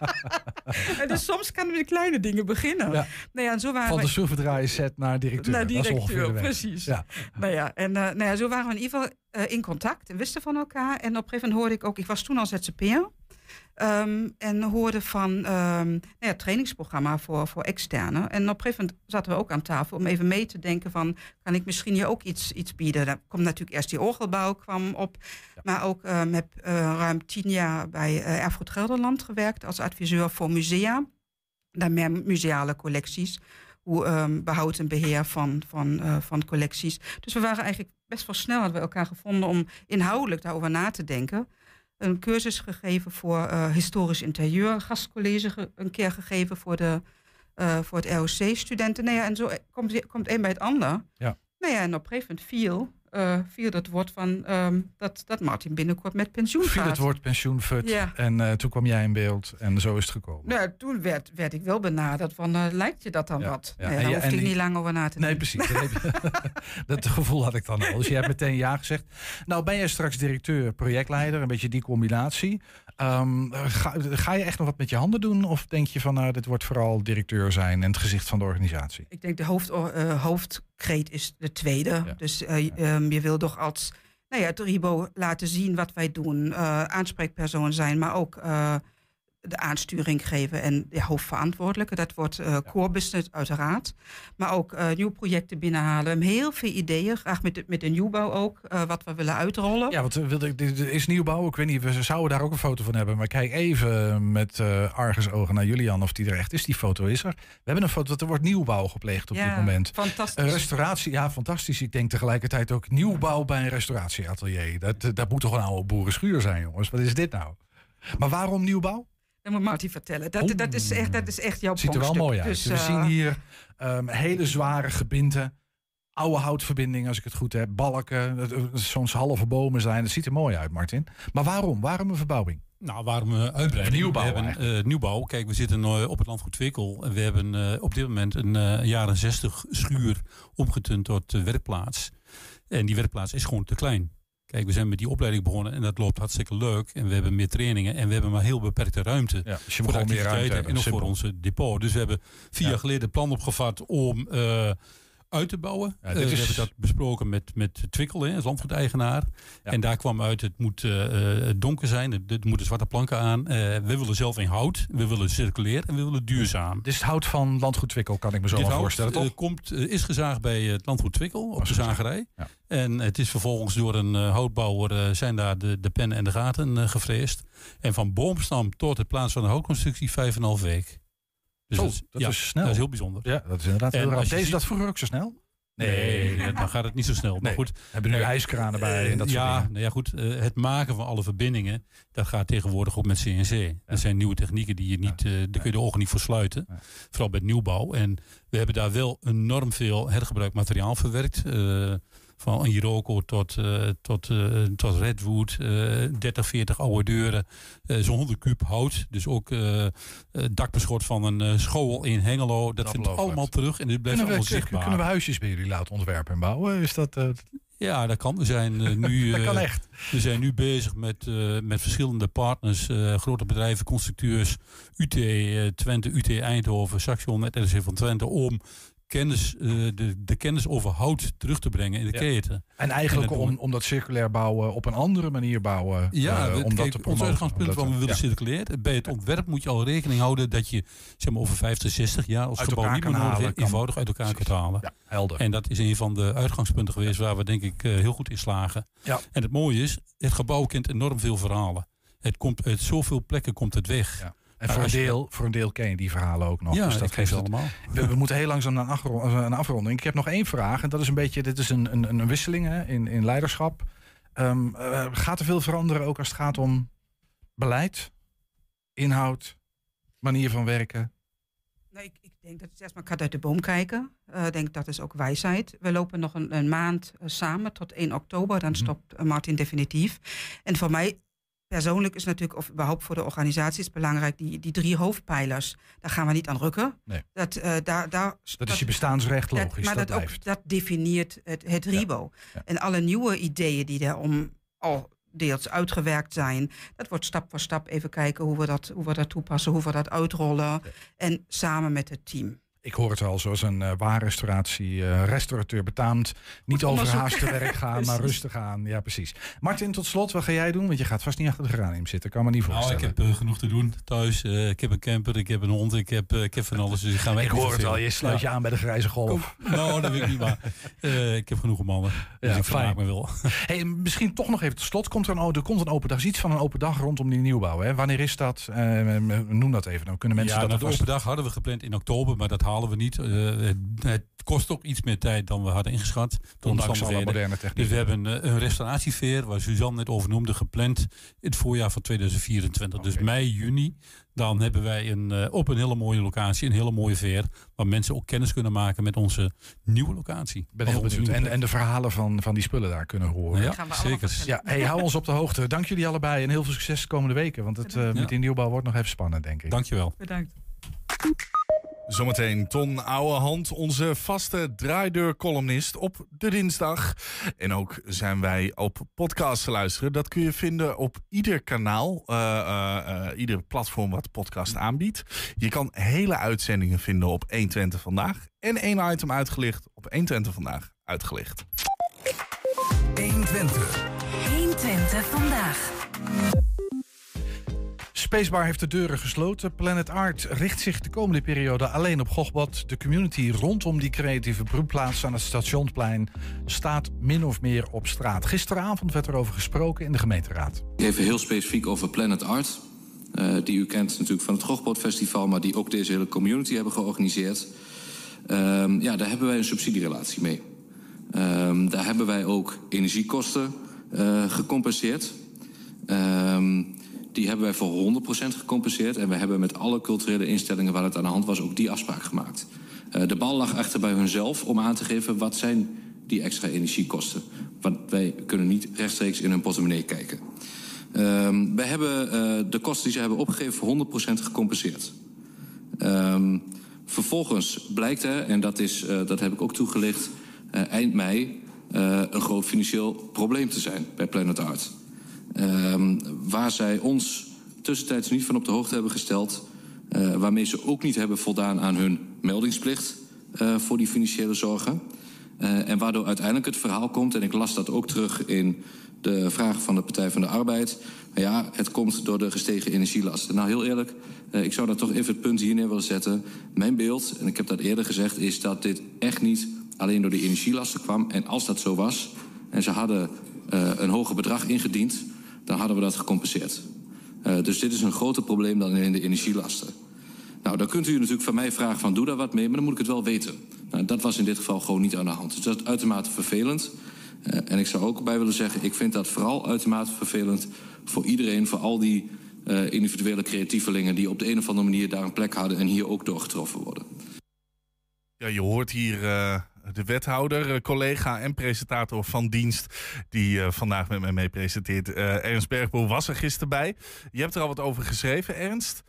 *laughs* en dus soms kan met kleine dingen beginnen. Ja. Nou ja, en zo waren Van de schroevendraaier set naar directeur. Naar directeur, dat is ongeveer de weg. precies. Ja. Nou ja, en uh, nou ja, zo waren we in ieder geval uh, in contact en wisten van elkaar. En op een gegeven moment hoorde ik ook, ik was toen al ZZP'er. Um, en hoorde van um, nou ja, trainingsprogramma voor, voor externen. En op een gegeven moment zaten we ook aan tafel om even mee te denken van... kan ik misschien je ook iets, iets bieden? Daar komt natuurlijk eerst die orgelbouw kwam op. Ja. Maar ook um, heb uh, ruim tien jaar bij uh, Erfgoed Gelderland gewerkt... als adviseur voor musea. Daar meer museale collecties. Hoe um, behoud en beheer van, van, uh, van collecties. Dus we waren eigenlijk best wel snel hadden we elkaar gevonden... om inhoudelijk daarover na te denken een cursus gegeven voor uh, historisch interieur, een gastcollege ge een keer gegeven voor, de, uh, voor het ROC-studenten. Nou ja, en zo komt, komt een bij het ander. Ja. Nou ja, en op een gegeven moment viel, uh, viel het woord van um, dat, dat Martin binnenkort met pensioen viel gaat. het woord pensioenfut ja. en toen kwam jij in beeld en zo is het gekomen. Nou, toen werd, werd ik wel benaderd van, lijkt je dat dan ja. wat? Ja. Daar hoefde ik niet lang over na te nee, denken. Nee, precies. *laughs* *laughs* dat gevoel had ik dan al. Dus je hebt meteen ja gezegd. Nou, ben jij straks directeur, projectleider, een beetje die combinatie. Um, ga, ga, je echt nog wat met je handen doen? Of denk je van, nou, dit wordt vooral directeur zijn en het gezicht van de organisatie? Ik denk de hoofd, hoofdkreet is de tweede. Dus um, je wil toch als nou ja, het laten zien wat wij doen. Uh, aanspreekpersoon zijn, maar ook uh, de aansturing geven en de hoofdverantwoordelijke. Dat wordt uh, core business uiteraard. Maar ook uh, nieuwe projecten binnenhalen. Heel veel ideeën, graag met de, met de nieuwbouw ook, uh, wat we willen uitrollen. Ja, want er is nieuwbouw. Ik weet niet, we zouden daar ook een foto van hebben. Maar kijk even met argusogen naar Julian of die er echt is. Die foto is er. We hebben een foto, er wordt nieuwbouw gepleegd op ja, dit moment. Fantastisch. restauratie, ja, fantastisch. Ik denk tegelijkertijd ook nieuwbouw bij een restauratieatelier. Dat, dat moet toch een oude boerenschuur zijn, jongens. Wat is dit nou? Maar waarom nieuwbouw? Dat moet Marty vertellen. Dat, dat, is, echt, dat is echt jouw Ziet er wel mooi uit. Dus, We zien hier um, hele zware gebinden. Oude houtverbindingen, als ik het goed heb. Balken, soms halve bomen zijn. Dat ziet er mooi uit, Martin. Maar waarom? Waarom een verbouwing? Nou, waarom uh, uitbreiding? Nieuwbouw we hebben, uh, nieuwbouw. Kijk, we zitten uh, op het landgoed Twikkel. En we hebben uh, op dit moment een jaren 60 schuur omgetund tot werkplaats. En die werkplaats is gewoon te klein. Kijk, we zijn met die opleiding begonnen en dat loopt hartstikke leuk. En we hebben meer trainingen en we hebben maar heel beperkte ruimte. Ja, dus je moet gewoon meer ruimte hebben. En ook voor onze depot. Dus we hebben vier ja. jaar geleden plan opgevat om uh, uit te bouwen. Ja, uh, we hebben dat besproken met, met Twikkel, hè, als landgoedeigenaar. Ja. En daar kwam uit, het moet uh, donker zijn, er moeten zwarte planken aan. we willen zelf in hout, we willen circulair en we willen duurzaam. Dit is het hout van landgoed Twikkel, kan ik me zo wel voorstellen, toch? komt, is gezaagd bij het landgoed Twikkel op de zagerij. Ja. En het is vervolgens door een houtbouwer zijn daar de, de pennen en de gaten gevreesd. En van boomstam tot het plaatsen van de houtconstructie vijf en een half week. Dus oh, dat, is, dat ja, is snel. Dat is heel bijzonder. Ja, dat is inderdaad heel raar. Deze dat vroeger ook zo snel? Nee, nee, dan gaat het niet zo snel. Nee. Maar goed, hebben nu ijskranen bij en dat soort ja, dingen. nou ja, goed. Uh, het maken van alle verbindingen, dat gaat tegenwoordig ook met CNC. Ja. Dat zijn nieuwe technieken die je niet, uh, daar kun je de ogen niet voor sluiten. Ja. Vooral bij nieuwbouw. En we hebben daar wel enorm veel hergebruikt materiaal verwerkt. Uh, van Iroko tot, uh, tot, uh, tot Redwood, uh, 30, 40 oude deuren, zo'n 100 kuub hout. Dus ook dakbeschot van een school in Hengelo. Dat, dat vindt allemaal terug en dit blijft allemaal we, zichtbaar. Kunnen we huisjes bij jullie laten ontwerpen en bouwen? Is dat... Ja, dat kan. We zijn uh, nu, *laughs* dat kan echt. we zijn nu bezig met, uh, met verschillende partners, grote bedrijven, constructeurs, UT Twente, UT Eindhoven, Saxion, het RC van Twente, om kennis, uh, de, de kennis over hout terug te brengen in de ja. keten. En eigenlijk en om, om dat circulair bouwen op een andere manier bouwen. Ja, uh, we, om kijk, dat te ons uitgangspunt van we willen ja. circulair. Bij het ontwerp moet je al rekening houden dat je zeg maar, over 50, 60 jaar als uit gebouw niet meer nodig halen, eenvoudig uit elkaar kunt halen. Ja, helder. En dat is een van de uitgangspunten geweest waar we denk ik uh, heel goed in slagen. Ja. En het mooie is, het gebouw kent enorm veel verhalen. Het komt uit zoveel plekken komt het weg. Ja. En voor een, deel, voor een deel ken je die verhalen ook nog. Ja, dus dat geeft allemaal. We, we, moeten heel langzaam naar een, afro een, afronding. Ik heb nog één vraag. En dat is een beetje, dit is een, een, een wisseling hè, in, in leiderschap. Ehm, eh, gaat er veel veranderen ook als het gaat om beleid, inhoud, manier van werken? Nee, ik, ik denk dat het eerst maar kat uit de boom kijken. Eh, Ik denk dat is ook wijsheid. We lopen nog een, een maand eh, samen tot 1 oktober. Dan stopt eh, Martin definitief. En voor mij persoonlijk is natuurlijk, of überhaupt voor de organisatie is belangrijk, die, die drie hoofdpijlers. Daar gaan we niet aan rukken. Nee. Dat, eh, daar, daar, Dat is je bestaansrecht dat- logisch, maar dat dat, ook, dat definieert het, het RIBO. En alle nieuwe ideeën die daarom al deels uitgewerkt zijn, dat wordt stap voor stap even kijken hoe we dat, hoe we dat toepassen, hoe we dat uitrollen. En samen met het team. Ik hoor het al, zoals een eh waarrestauratie, eh, restaurateur betaamt. Niet overhaast te werk gaan, *laughs* maar rustig aan. Ja, precies. Martin, tot slot, wat ga jij doen? Want je gaat vast niet achter de geranium zitten, kan me niet Nou, voorstellen. ik heb eh, genoeg te doen thuis. Eh, ik heb een camper, ik heb een hond, ik heb, eh, ik heb van alles. Dus ik ga me Ik hoor het al, je sluit je aan bij de grijze golf. Kom. Nou, dat weet ik niet, maar eh, ik heb genoeg mannen. Dus Ja, ik fijn. vermaak me wel. *laughs* Hey, misschien toch nog even tot slot. Komt er, een, er komt een open dag. Er is iets van een open dag rondom die nieuwbouw. Hè? Wanneer is dat? Eh, noem dat even. Dan kunnen mensen ja, dat nou, de open dag hadden we gepland in oktober, maar dat halen we niet. Eh, het, het kost ook iets meer tijd dan we hadden ingeschat. Ondanks alle moderne technieken. Dus we hebben eh, een restauratiefair, waar Suzanne net over noemde, gepland in het voorjaar van 2024. Dus mei, juni. Dan hebben wij een, eh, op een hele mooie locatie, een hele mooie fair, waar mensen ook kennis kunnen maken met onze nieuwe locatie. ben heel benieuwd. En, en de verhalen van, van die spullen daar kunnen horen. Ja, Gaan we allemaal zeker. Ja, hey, hou ons op de hoogte. Dank jullie allebei en heel veel succes de komende weken. Want het, met die nieuwbouw wordt nog even spannend, denk ik. Dankjewel. Bedankt. Zometeen Ton Ouwehand, onze vaste draaideurcolumnist op de dinsdag. En ook zijn wij op podcast te luisteren. Dat kun je vinden op ieder kanaal, eh, eh, eh, ieder platform wat podcast aanbiedt. Je kan hele uitzendingen vinden op 120 Vandaag. En één item uitgelicht op 120 Vandaag uitgelicht. 120. 120 vandaag. Spacebar heeft de deuren gesloten. Planet Art richt zich de komende periode alleen op Gogbot. De community rondom die creatieve broedplaats aan het stationsplein staat min of meer op straat. Gisteravond werd erover gesproken in de gemeenteraad. Even heel specifiek over Planet Art. eh, die u kent natuurlijk van het Gochbot Festival, maar die ook deze hele community hebben georganiseerd. Ehm, ja, daar hebben wij een subsidierelatie mee. Ehm, daar hebben wij ook energiekosten eh, gecompenseerd. Ehm, die hebben wij voor 100% gecompenseerd. En we hebben met alle culturele instellingen waar het aan de hand was ook die afspraak gemaakt. Eh, de bal lag echter bij hunzelf om aan te geven wat zijn die extra energiekosten. Want wij kunnen niet rechtstreeks in hun portemonnee kijken. Ehm wij hebben eh, de kosten die ze hebben opgegeven voor 100% gecompenseerd. Ehm, vervolgens blijkt er, en dat, is, eh, dat heb ik ook toegelicht, eh, eind mei een groot financieel probleem te zijn bij Planet Art. Ehm, waar zij ons tussentijds niet van op de hoogte hebben gesteld, eh, waarmee ze ook niet hebben voldaan aan hun meldingsplicht eh, voor die financiële zorgen. Eh, en waardoor uiteindelijk het verhaal komt, en ik las dat ook terug in de vraag van de Partij van de Arbeid. Ja, het komt door de gestegen energielasten. Nou, heel eerlijk, ik zou daar toch even het punt hier neer willen zetten. Mijn beeld, en ik heb dat eerder gezegd, is dat dit echt niet alleen door de energielasten kwam. En als dat zo was, en ze hadden een hoger bedrag ingediend, dan hadden we dat gecompenseerd. Eh, dus dit is een groter probleem dan alleen de energielasten. Nou, dan kunt u natuurlijk van mij vragen van doe daar wat mee, maar dan moet ik het wel weten. Nou, dat was in dit geval gewoon niet aan de hand. Dus dat is uitermate vervelend. Eh, en ik zou ook bij willen zeggen, ik vind dat vooral uitermate vervelend voor iedereen, voor al die eh, individuele creatievelingen die op de een of andere manier daar een plek hadden en hier ook doorgetroffen worden. Ja, je hoort hier de wethouder, eh, collega en presentator van dienst... die eh, vandaag met mij mee presenteert. Eh, Ernst Bergboel was er gisteren bij. Je hebt er al wat over geschreven, Ernst.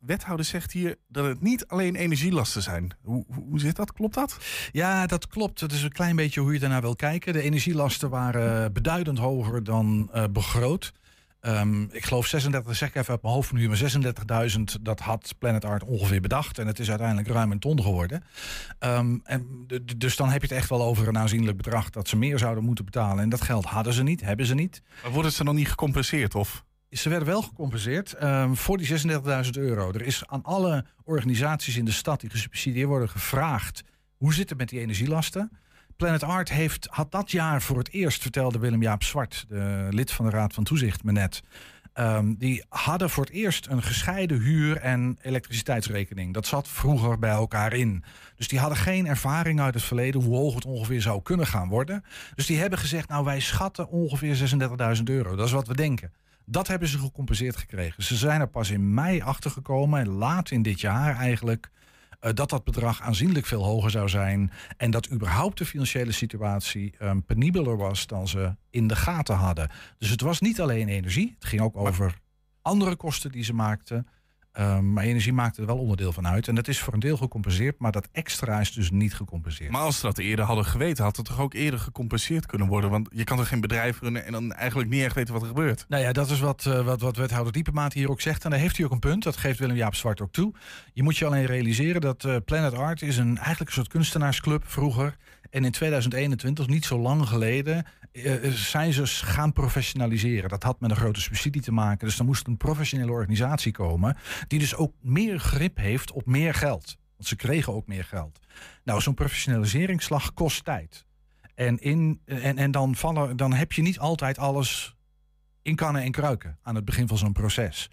Wethouder zegt hier dat het niet alleen energielasten zijn. Hoe, hoe zit dat? Klopt dat? Ja, dat klopt. Het is een klein beetje hoe je daarnaar wil kijken. De energielasten waren beduidend hoger dan eh, begroot. Ehm, ik geloof 36, zeg ik even uit mijn hoofd nu, maar 36.000, dat had Planet Art ongeveer bedacht. En het is uiteindelijk ruim een ton geworden. Ehm, en dus dan heb je het echt wel over een aanzienlijk bedrag dat ze meer zouden moeten betalen. En dat geld hadden ze niet, hebben ze niet. Maar worden ze dan niet gecompenseerd? Of? Ze werden wel gecompenseerd ehm, voor die 36.000 euro. Er is aan alle organisaties in de stad die gesubsidieerd worden gevraagd... hoe zit het met die energielasten? Planet Art heeft, had dat jaar voor het eerst, vertelde Willem-Jaap Zwart... de lid van de Raad van Toezicht, me net... Ehm, die hadden voor het eerst een gescheiden huur- en elektriciteitsrekening. Dat zat vroeger bij elkaar in. Dus die hadden geen ervaring uit het verleden hoe hoog het ongeveer zou kunnen gaan worden. Dus die hebben gezegd, nou wij schatten ongeveer 36.000 euro. Dat is wat we denken. Dat hebben ze gecompenseerd gekregen. Ze zijn er pas in mei achtergekomen, en laat in dit jaar eigenlijk, dat dat bedrag aanzienlijk veel hoger zou zijn. En dat überhaupt de financiële situatie ehm, penibeler was dan ze in de gaten hadden. Dus het was niet alleen energie, het ging ook over andere kosten die ze maakten. Ehm, maar energie maakte er wel onderdeel van uit. En dat is voor een deel gecompenseerd, maar dat extra is dus niet gecompenseerd. Maar als ze dat eerder hadden geweten, had het toch ook eerder gecompenseerd kunnen worden? Want je kan toch geen bedrijf runnen en dan eigenlijk niet echt weten wat er gebeurt? Nou ja, dat is wat, eh, wat, wat wethouder Diepemaat hier ook zegt. En daar heeft hij ook een punt. Dat geeft Willem-Jaap Zwart ook toe. Je moet je alleen realiseren dat eh, Planet Art is een, eigenlijk een soort kunstenaarsclub vroeger. En in 2021, niet zo lang geleden, eh, eh, zijn ze gaan professionaliseren. Dat had met een grote subsidie te maken. Dus er moest een professionele organisatie komen. Die dus ook meer grip heeft op meer geld. Want ze kregen ook meer geld. Nou, zo'n professionaliseringsslag kost tijd. En, in, en, en dan, vallen, dan heb je niet altijd alles in kannen en kruiken aan het begin van zo'n proces.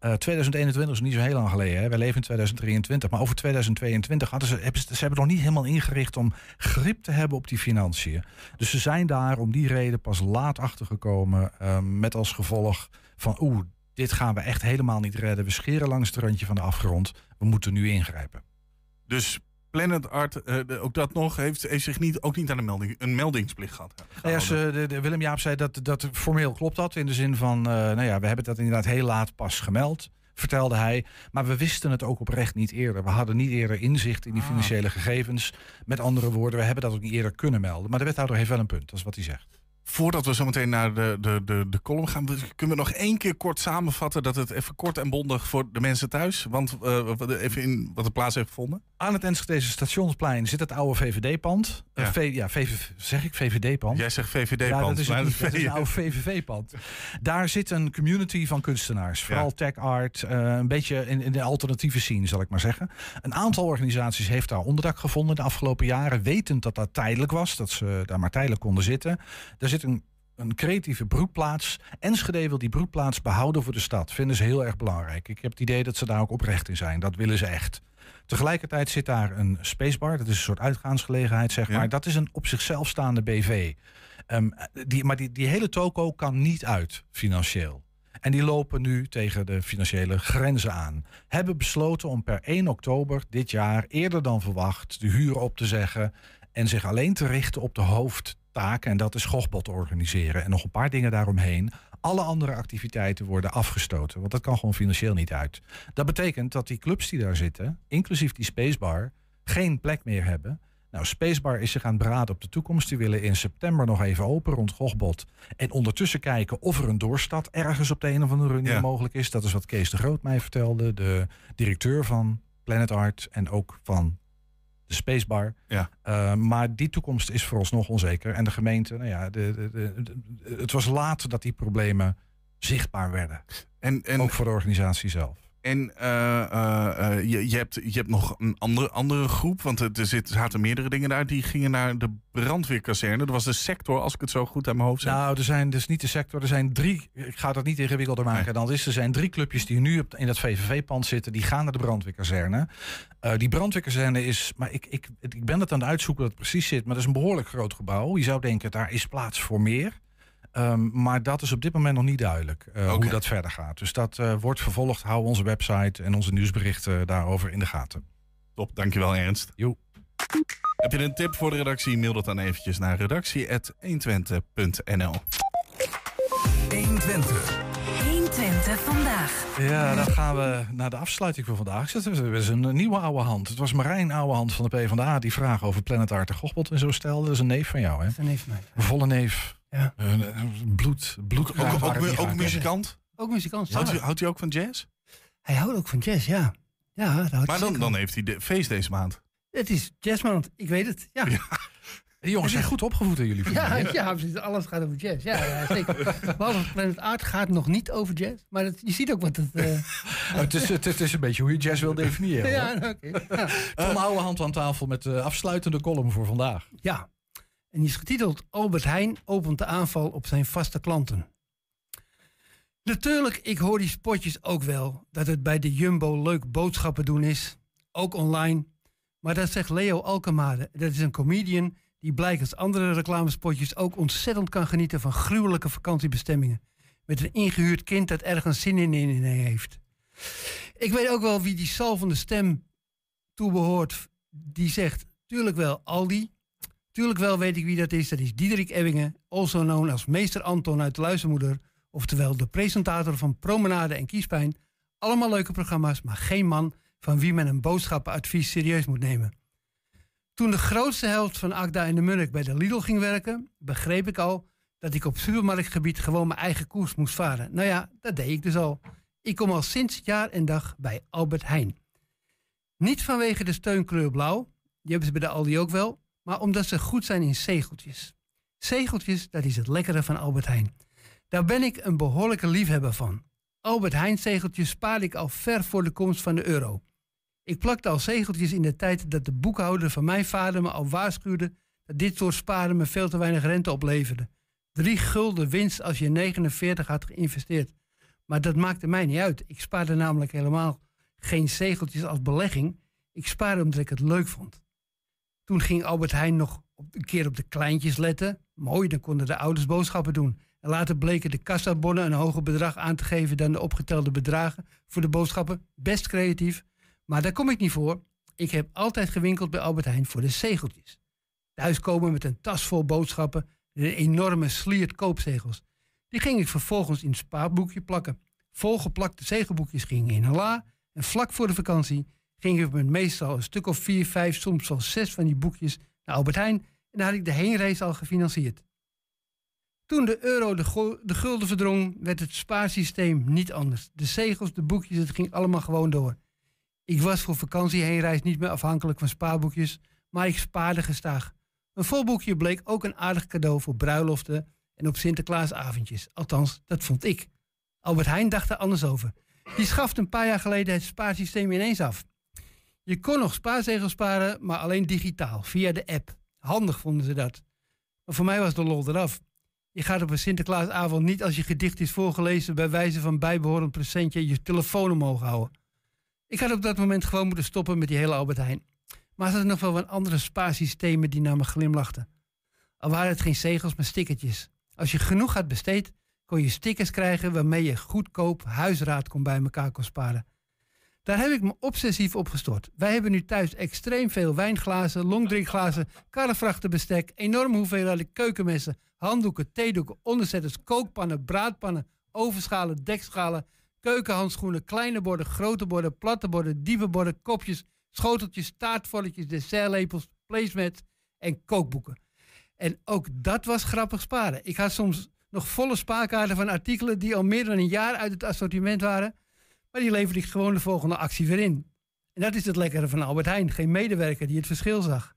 Uh, 2021 is niet zo heel lang geleden. Hè. Leven in 2023. Maar over 2022 hadden ze, hebben ze, ze hebben nog niet helemaal ingericht om grip te hebben op die financiën. Dus ze zijn daar om die reden pas laat achtergekomen. Uh, met als gevolg van oeh, dit gaan we echt helemaal niet redden. We scheren langs het randje van de afgrond. We moeten nu ingrijpen. Dus Planet Art, uh, ook dat nog, heeft, heeft zich niet, ook niet aan een, melding, een meldingsplicht gehad. Nou ja, ze, de, de Willem Jaap zei dat, dat formeel klopt dat. In de zin van, uh, nou ja, we hebben dat inderdaad heel laat pas gemeld. Vertelde hij. Maar we wisten het ook oprecht niet eerder. We hadden niet eerder inzicht in die financiële gegevens. Met andere woorden, we hebben dat ook niet eerder kunnen melden. Maar de wethouder heeft wel een punt, dat is wat hij zegt. Voordat we zo meteen naar de, de, de, de column gaan, kunnen we nog één keer kort samenvatten dat het even kort en bondig voor de mensen thuis, want uh, even in wat er plaats heeft gevonden. Aan het Enschedeze stationsplein zit het oude VVD-pand. Ja. Uh, v, ja, VV, zeg ik VVD-pand? Jij zegt VVD-pand. Ja, dat is, het niet, *laughs* dat is een oude VVV-pand. Daar zit een community van kunstenaars, vooral ja. tech art, uh, een beetje in, in de alternatieve scene, zal ik maar zeggen. Een aantal organisaties heeft daar onderdak gevonden de afgelopen jaren, wetend dat dat tijdelijk was, dat ze daar maar tijdelijk konden zitten. Daar zit een, een creatieve broedplaats. Enschede wil die broedplaats behouden voor de stad. Vinden ze heel erg belangrijk. Ik heb het idee dat ze daar ook oprecht in zijn. Dat willen ze echt. Tegelijkertijd zit daar een spacebar. Dat is een soort uitgaansgelegenheid, zeg maar. Ja. Dat is een op zichzelf staande BV. Um, die, maar die, die hele toko kan niet uit financieel. En die lopen nu tegen de financiële grenzen aan. Hebben besloten om per 1 oktober dit jaar, eerder dan verwacht, de huur op te zeggen. En zich alleen te richten op de hoofdtaken. En dat is gochbot organiseren. En nog een paar dingen daaromheen. Alle andere activiteiten worden afgestoten. Want dat kan gewoon financieel niet uit. Dat betekent dat die clubs die daar zitten, inclusief die Spacebar, geen plek meer hebben. Nou, Spacebar is zich aan het beraden op de toekomst. Die willen in september nog even open rond Gochbot. En ondertussen kijken of er een doorstad ergens op de een of andere manier ja. mogelijk is. Dat is wat Kees de Groot mij vertelde. De directeur van Planet Art en ook van de Spacebar. Ja. Uh, maar die toekomst is vooralsnog onzeker. En de gemeente, nou ja, de, de, de, de, het was laat dat die problemen zichtbaar werden. En, en, ook voor de organisatie zelf. En uh, uh, je, je, hebt, je hebt nog een andere, andere groep, want er, zit, zaten meerdere dingen daar. Die gingen naar de brandweerkazerne. Dat was de sector, als ik het zo goed aan mijn hoofd zeg. Nou, er zijn dus niet de sector. Er zijn drie, ik ga dat niet ingewikkelder maken nee. dan is. Er zijn drie clubjes die nu in dat VVV-pand zitten. Die gaan naar de brandweerkazerne. Uh, die brandweerkazerne is, maar ik, ik, ik ben het aan het uitzoeken dat het precies zit. Maar dat is een behoorlijk groot gebouw. Je zou denken, daar is plaats voor meer. Um, maar dat is op dit moment nog niet duidelijk uh, okay. hoe dat verder gaat. Dus dat uh, wordt vervolgd. Hou onze website en onze nieuwsberichten daarover in de gaten. Top, dankjewel Ernst. Jo. Heb je een tip voor de redactie? Mail dat dan eventjes naar redactie.120.nl 120. 120 vandaag. Ja, dan gaan we naar de afsluiting van vandaag. Dat is een nieuwe oude hand. Het was Marijn oude hand van de PvdA die vraag over Planet Art en Gochbot en zo stelde. Dat is een neef van jou, hè? Dat is een neef van mij. Een volle neef. Ja. Uh, bloed, bloed. Ook, ook, ook, ook muzikant? Ook muzikant. Houdt, houdt hij ook van jazz? Hij houdt ook van jazz, ja. ja maar dan, dan heeft hij de feest deze maand. Het is jazzmaand, ik weet het. Ja. ja. *laughs* De jongens zijn goed opgevoed in jullie familie. Ja, ja, alles gaat over jazz. Ja, ja zeker. *laughs* Behalve Planet Art gaat nog niet over jazz. Maar het, je ziet ook wat het... Uh... oh, *laughs* het, is, het, het, is een beetje hoe je jazz wil definiëren. ja, oké. Okay. Ja. Tom uh, oude hand aan tafel met de afsluitende column voor vandaag. Ja, en die is getiteld Albert Heijn opent de aanval op zijn vaste klanten. Natuurlijk, ik hoor die spotjes ook wel. Dat het bij de Jumbo leuk boodschappen doen is. Ook online. Maar dat zegt Leo Alkemade. Dat is een comedian die blijkens andere reclamespotjes ook ontzettend kan genieten van gruwelijke vakantiebestemmingen. Met een ingehuurd kind dat ergens zin in, in heeft. Ik weet ook wel wie die salvende stem toebehoort. Die zegt, tuurlijk wel Aldi. Tuurlijk wel weet ik wie dat is. Dat is Diederik Ebbingen, also known als meester Anton uit de Luistermoeder. Oftewel de presentator van Promenade en Kiespijn. Allemaal leuke programma's, maar geen man van wie men een boodschappenadvies serieus moet nemen. Toen de grootste helft van Agda en de Munnik bij de Lidl ging werken, begreep ik al dat ik op supermarktgebied gewoon mijn eigen koers moest varen. Nou ja, dat deed ik dus al. Ik kom al sinds jaar en dag bij Albert Heijn. Niet vanwege de steunkleur blauw, die hebben ze bij de Aldi ook wel, maar omdat ze goed zijn in zegeltjes. Zegeltjes, dat is het lekkere van Albert Heijn. Daar ben ik een behoorlijke liefhebber van. Albert Heijn zegeltjes spaarde ik al ver voor de komst van de euro. Ik plakte al zegeltjes in de tijd dat de boekhouder van mijn vader me al waarschuwde dat dit soort sparen me veel te weinig rente opleverde. Drie gulden winst als je 49 had geïnvesteerd. Maar dat maakte mij niet uit. Ik spaarde namelijk helemaal geen zegeltjes als belegging. Ik spaarde omdat ik het leuk vond. Toen ging Albert Heijn nog een keer op de kleintjes letten. Mooi, dan konden de ouders boodschappen doen. En later bleken de kassabonnen een hoger bedrag aan te geven dan de opgetelde bedragen voor de boodschappen. Best creatief. Maar daar kom ik niet voor. Ik heb altijd gewinkeld bij Albert Heijn voor de zegeltjes. Thuiskomen met een tas vol boodschappen en een enorme sliert koopzegels. Die ging ik vervolgens in het spaarboekje plakken. Volgeplakte zegelboekjes gingen in een la. En vlak voor de vakantie ging ik met meestal een stuk of vier, vijf, soms wel zes van die boekjes naar Albert Heijn. En daar had ik de heenreis al gefinancierd. Toen de euro de, de gulden verdrong, werd het spaarsysteem niet anders. De zegels, de boekjes, het ging allemaal gewoon door. Ik was voor vakantie heenreis niet meer afhankelijk van spaarboekjes, maar ik spaarde gestaag. Een volboekje bleek ook een aardig cadeau voor bruiloften en op Sinterklaasavondjes. Althans, dat vond ik. Albert Heijn dacht er anders over. Die schafte een paar jaar geleden het spaarsysteem ineens af. Je kon nog spaarzegels sparen, maar alleen digitaal, via de app. Handig vonden ze dat. Maar voor mij was de lol eraf. Je gaat op een Sinterklaasavond niet als je gedicht is voorgelezen bij wijze van bijbehorend presentje je telefoon omhoog houden. Ik had op dat moment gewoon moeten stoppen met die hele Albert Heijn. Maar er zijn nog wel wat andere spaarsystemen die naar me glimlachten. Al waren het geen zegels, maar stickertjes. Als je genoeg had besteed, kon je stickers krijgen waarmee je goedkoop huisraad kon bij elkaar kon sparen. Daar heb ik me obsessief op gestort. Wij hebben nu thuis extreem veel wijnglazen, longdrinkglazen, karrevrachten bestek, enorme hoeveelheden keukenmessen, handdoeken, theedoeken, onderzetters, kookpannen, braadpannen, ovenschalen, dekschalen, keukenhandschoenen, kleine borden, grote borden, platte borden, dievenborden, kopjes, schoteltjes, taartvolletjes, dessertlepels, placemats en kookboeken. En ook dat was grappig sparen. Ik had soms nog volle spaarkaarten van artikelen die al meer dan een jaar uit het assortiment waren. Maar die leverde ik gewoon de volgende actie weer in. En dat is het lekkere van Albert Heijn. Geen medewerker die het verschil zag.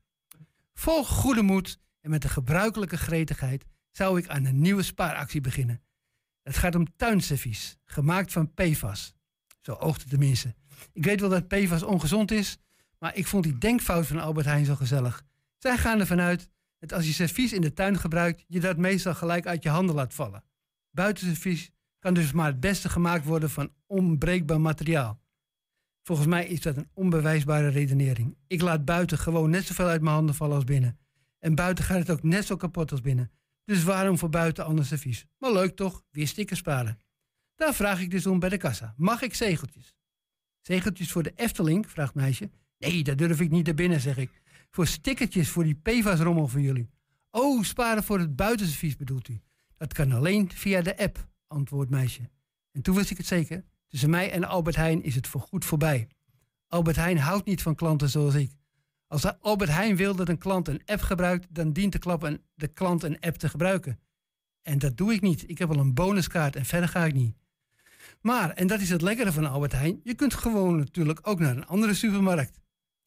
Vol goede moed en met de gebruikelijke gretigheid zou ik aan een nieuwe spaaractie beginnen. Het gaat om tuinservies, gemaakt van PFAS. Zo oogt het tenminste. Ik weet wel dat PFAS ongezond is, maar ik vond die denkfout van Albert Heijn zo gezellig. Zij gaan ervan uit dat als je servies in de tuin gebruikt, je dat meestal gelijk uit je handen laat vallen. Buitenservies kan dus maar het beste gemaakt worden van onbreekbaar materiaal. Volgens mij is dat een onbewijsbare redenering. Ik laat buiten gewoon net zoveel uit mijn handen vallen als binnen. En buiten gaat het ook net zo kapot als binnen. Dus waarom voor buiten anders servies? Maar leuk toch, weer stickers sparen. Daar vraag ik dus om bij de kassa. Mag ik zegeltjes? Zegeltjes voor de Efteling, vraagt meisje. Nee, dat durf ik niet naar binnen, zeg ik. Voor stickertjes voor die PFAS-rommel van jullie. Oh, sparen voor het buitenservies bedoelt u. Dat kan alleen via de app, antwoordt meisje. En toen wist ik het zeker. Tussen mij en Albert Heijn is het voorgoed voorbij. Albert Heijn houdt niet van klanten zoals ik. Als Albert Heijn wil dat een klant een app gebruikt, dan dient de, de klant een app te gebruiken. En dat doe ik niet. Ik heb al een bonuskaart en verder ga ik niet. Maar, en dat is het lekkere van Albert Heijn, je kunt gewoon natuurlijk ook naar een andere supermarkt.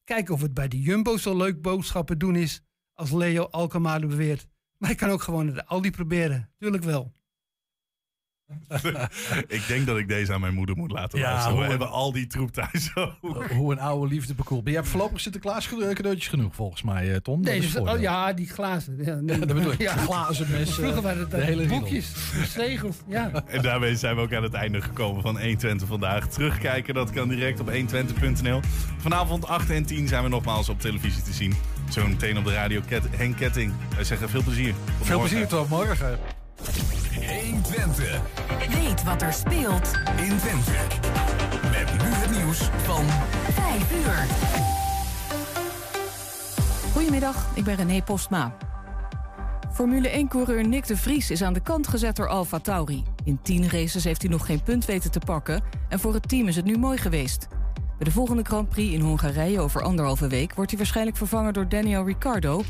Kijken of het bij de Jumbo zo leuk boodschappen doen is, als Leo Alkemade beweert. Maar ik kan ook gewoon naar de Aldi proberen, tuurlijk wel. *laughs* ik denk dat ik deze aan mijn moeder moet laten Ja, luisteren. We hoe- hebben al die troep thuis *laughs* ook. Hoe een oude liefde bekoelt. Ben jij hebt voorlopig Sinterklaas cadeautjes genoeg volgens mij, eh, Tom? Voordeel. oh, ja, die glazen. Ja, nee, dat bedoel ik. Ja. Glazen mes, Vroeger eh, waren het de hele boekjes, zegels. Ja. En daarmee zijn we ook aan het einde gekomen van 120 vandaag. Terugkijken, dat kan direct op 120.nl. Vanavond 8 en 10 zijn we nogmaals op televisie te zien. Zo meteen op de radio Ket Henk Ketting. Wij zeggen veel plezier. Tot Veel morgen. plezier tot morgen. 120 Weet wat er speelt in Twente. Met nu het nieuws van 5 uur. Goedemiddag, ik ben René Postma. Formule 1-coureur Nick de Vries is aan de kant gezet door Alfa Tauri. In 10 races heeft hij nog geen punt weten te pakken en voor het team is het nu mooi geweest. Bij de volgende Grand Prix in Hongarije over anderhalve week wordt hij waarschijnlijk vervangen door Daniel Ricciardo,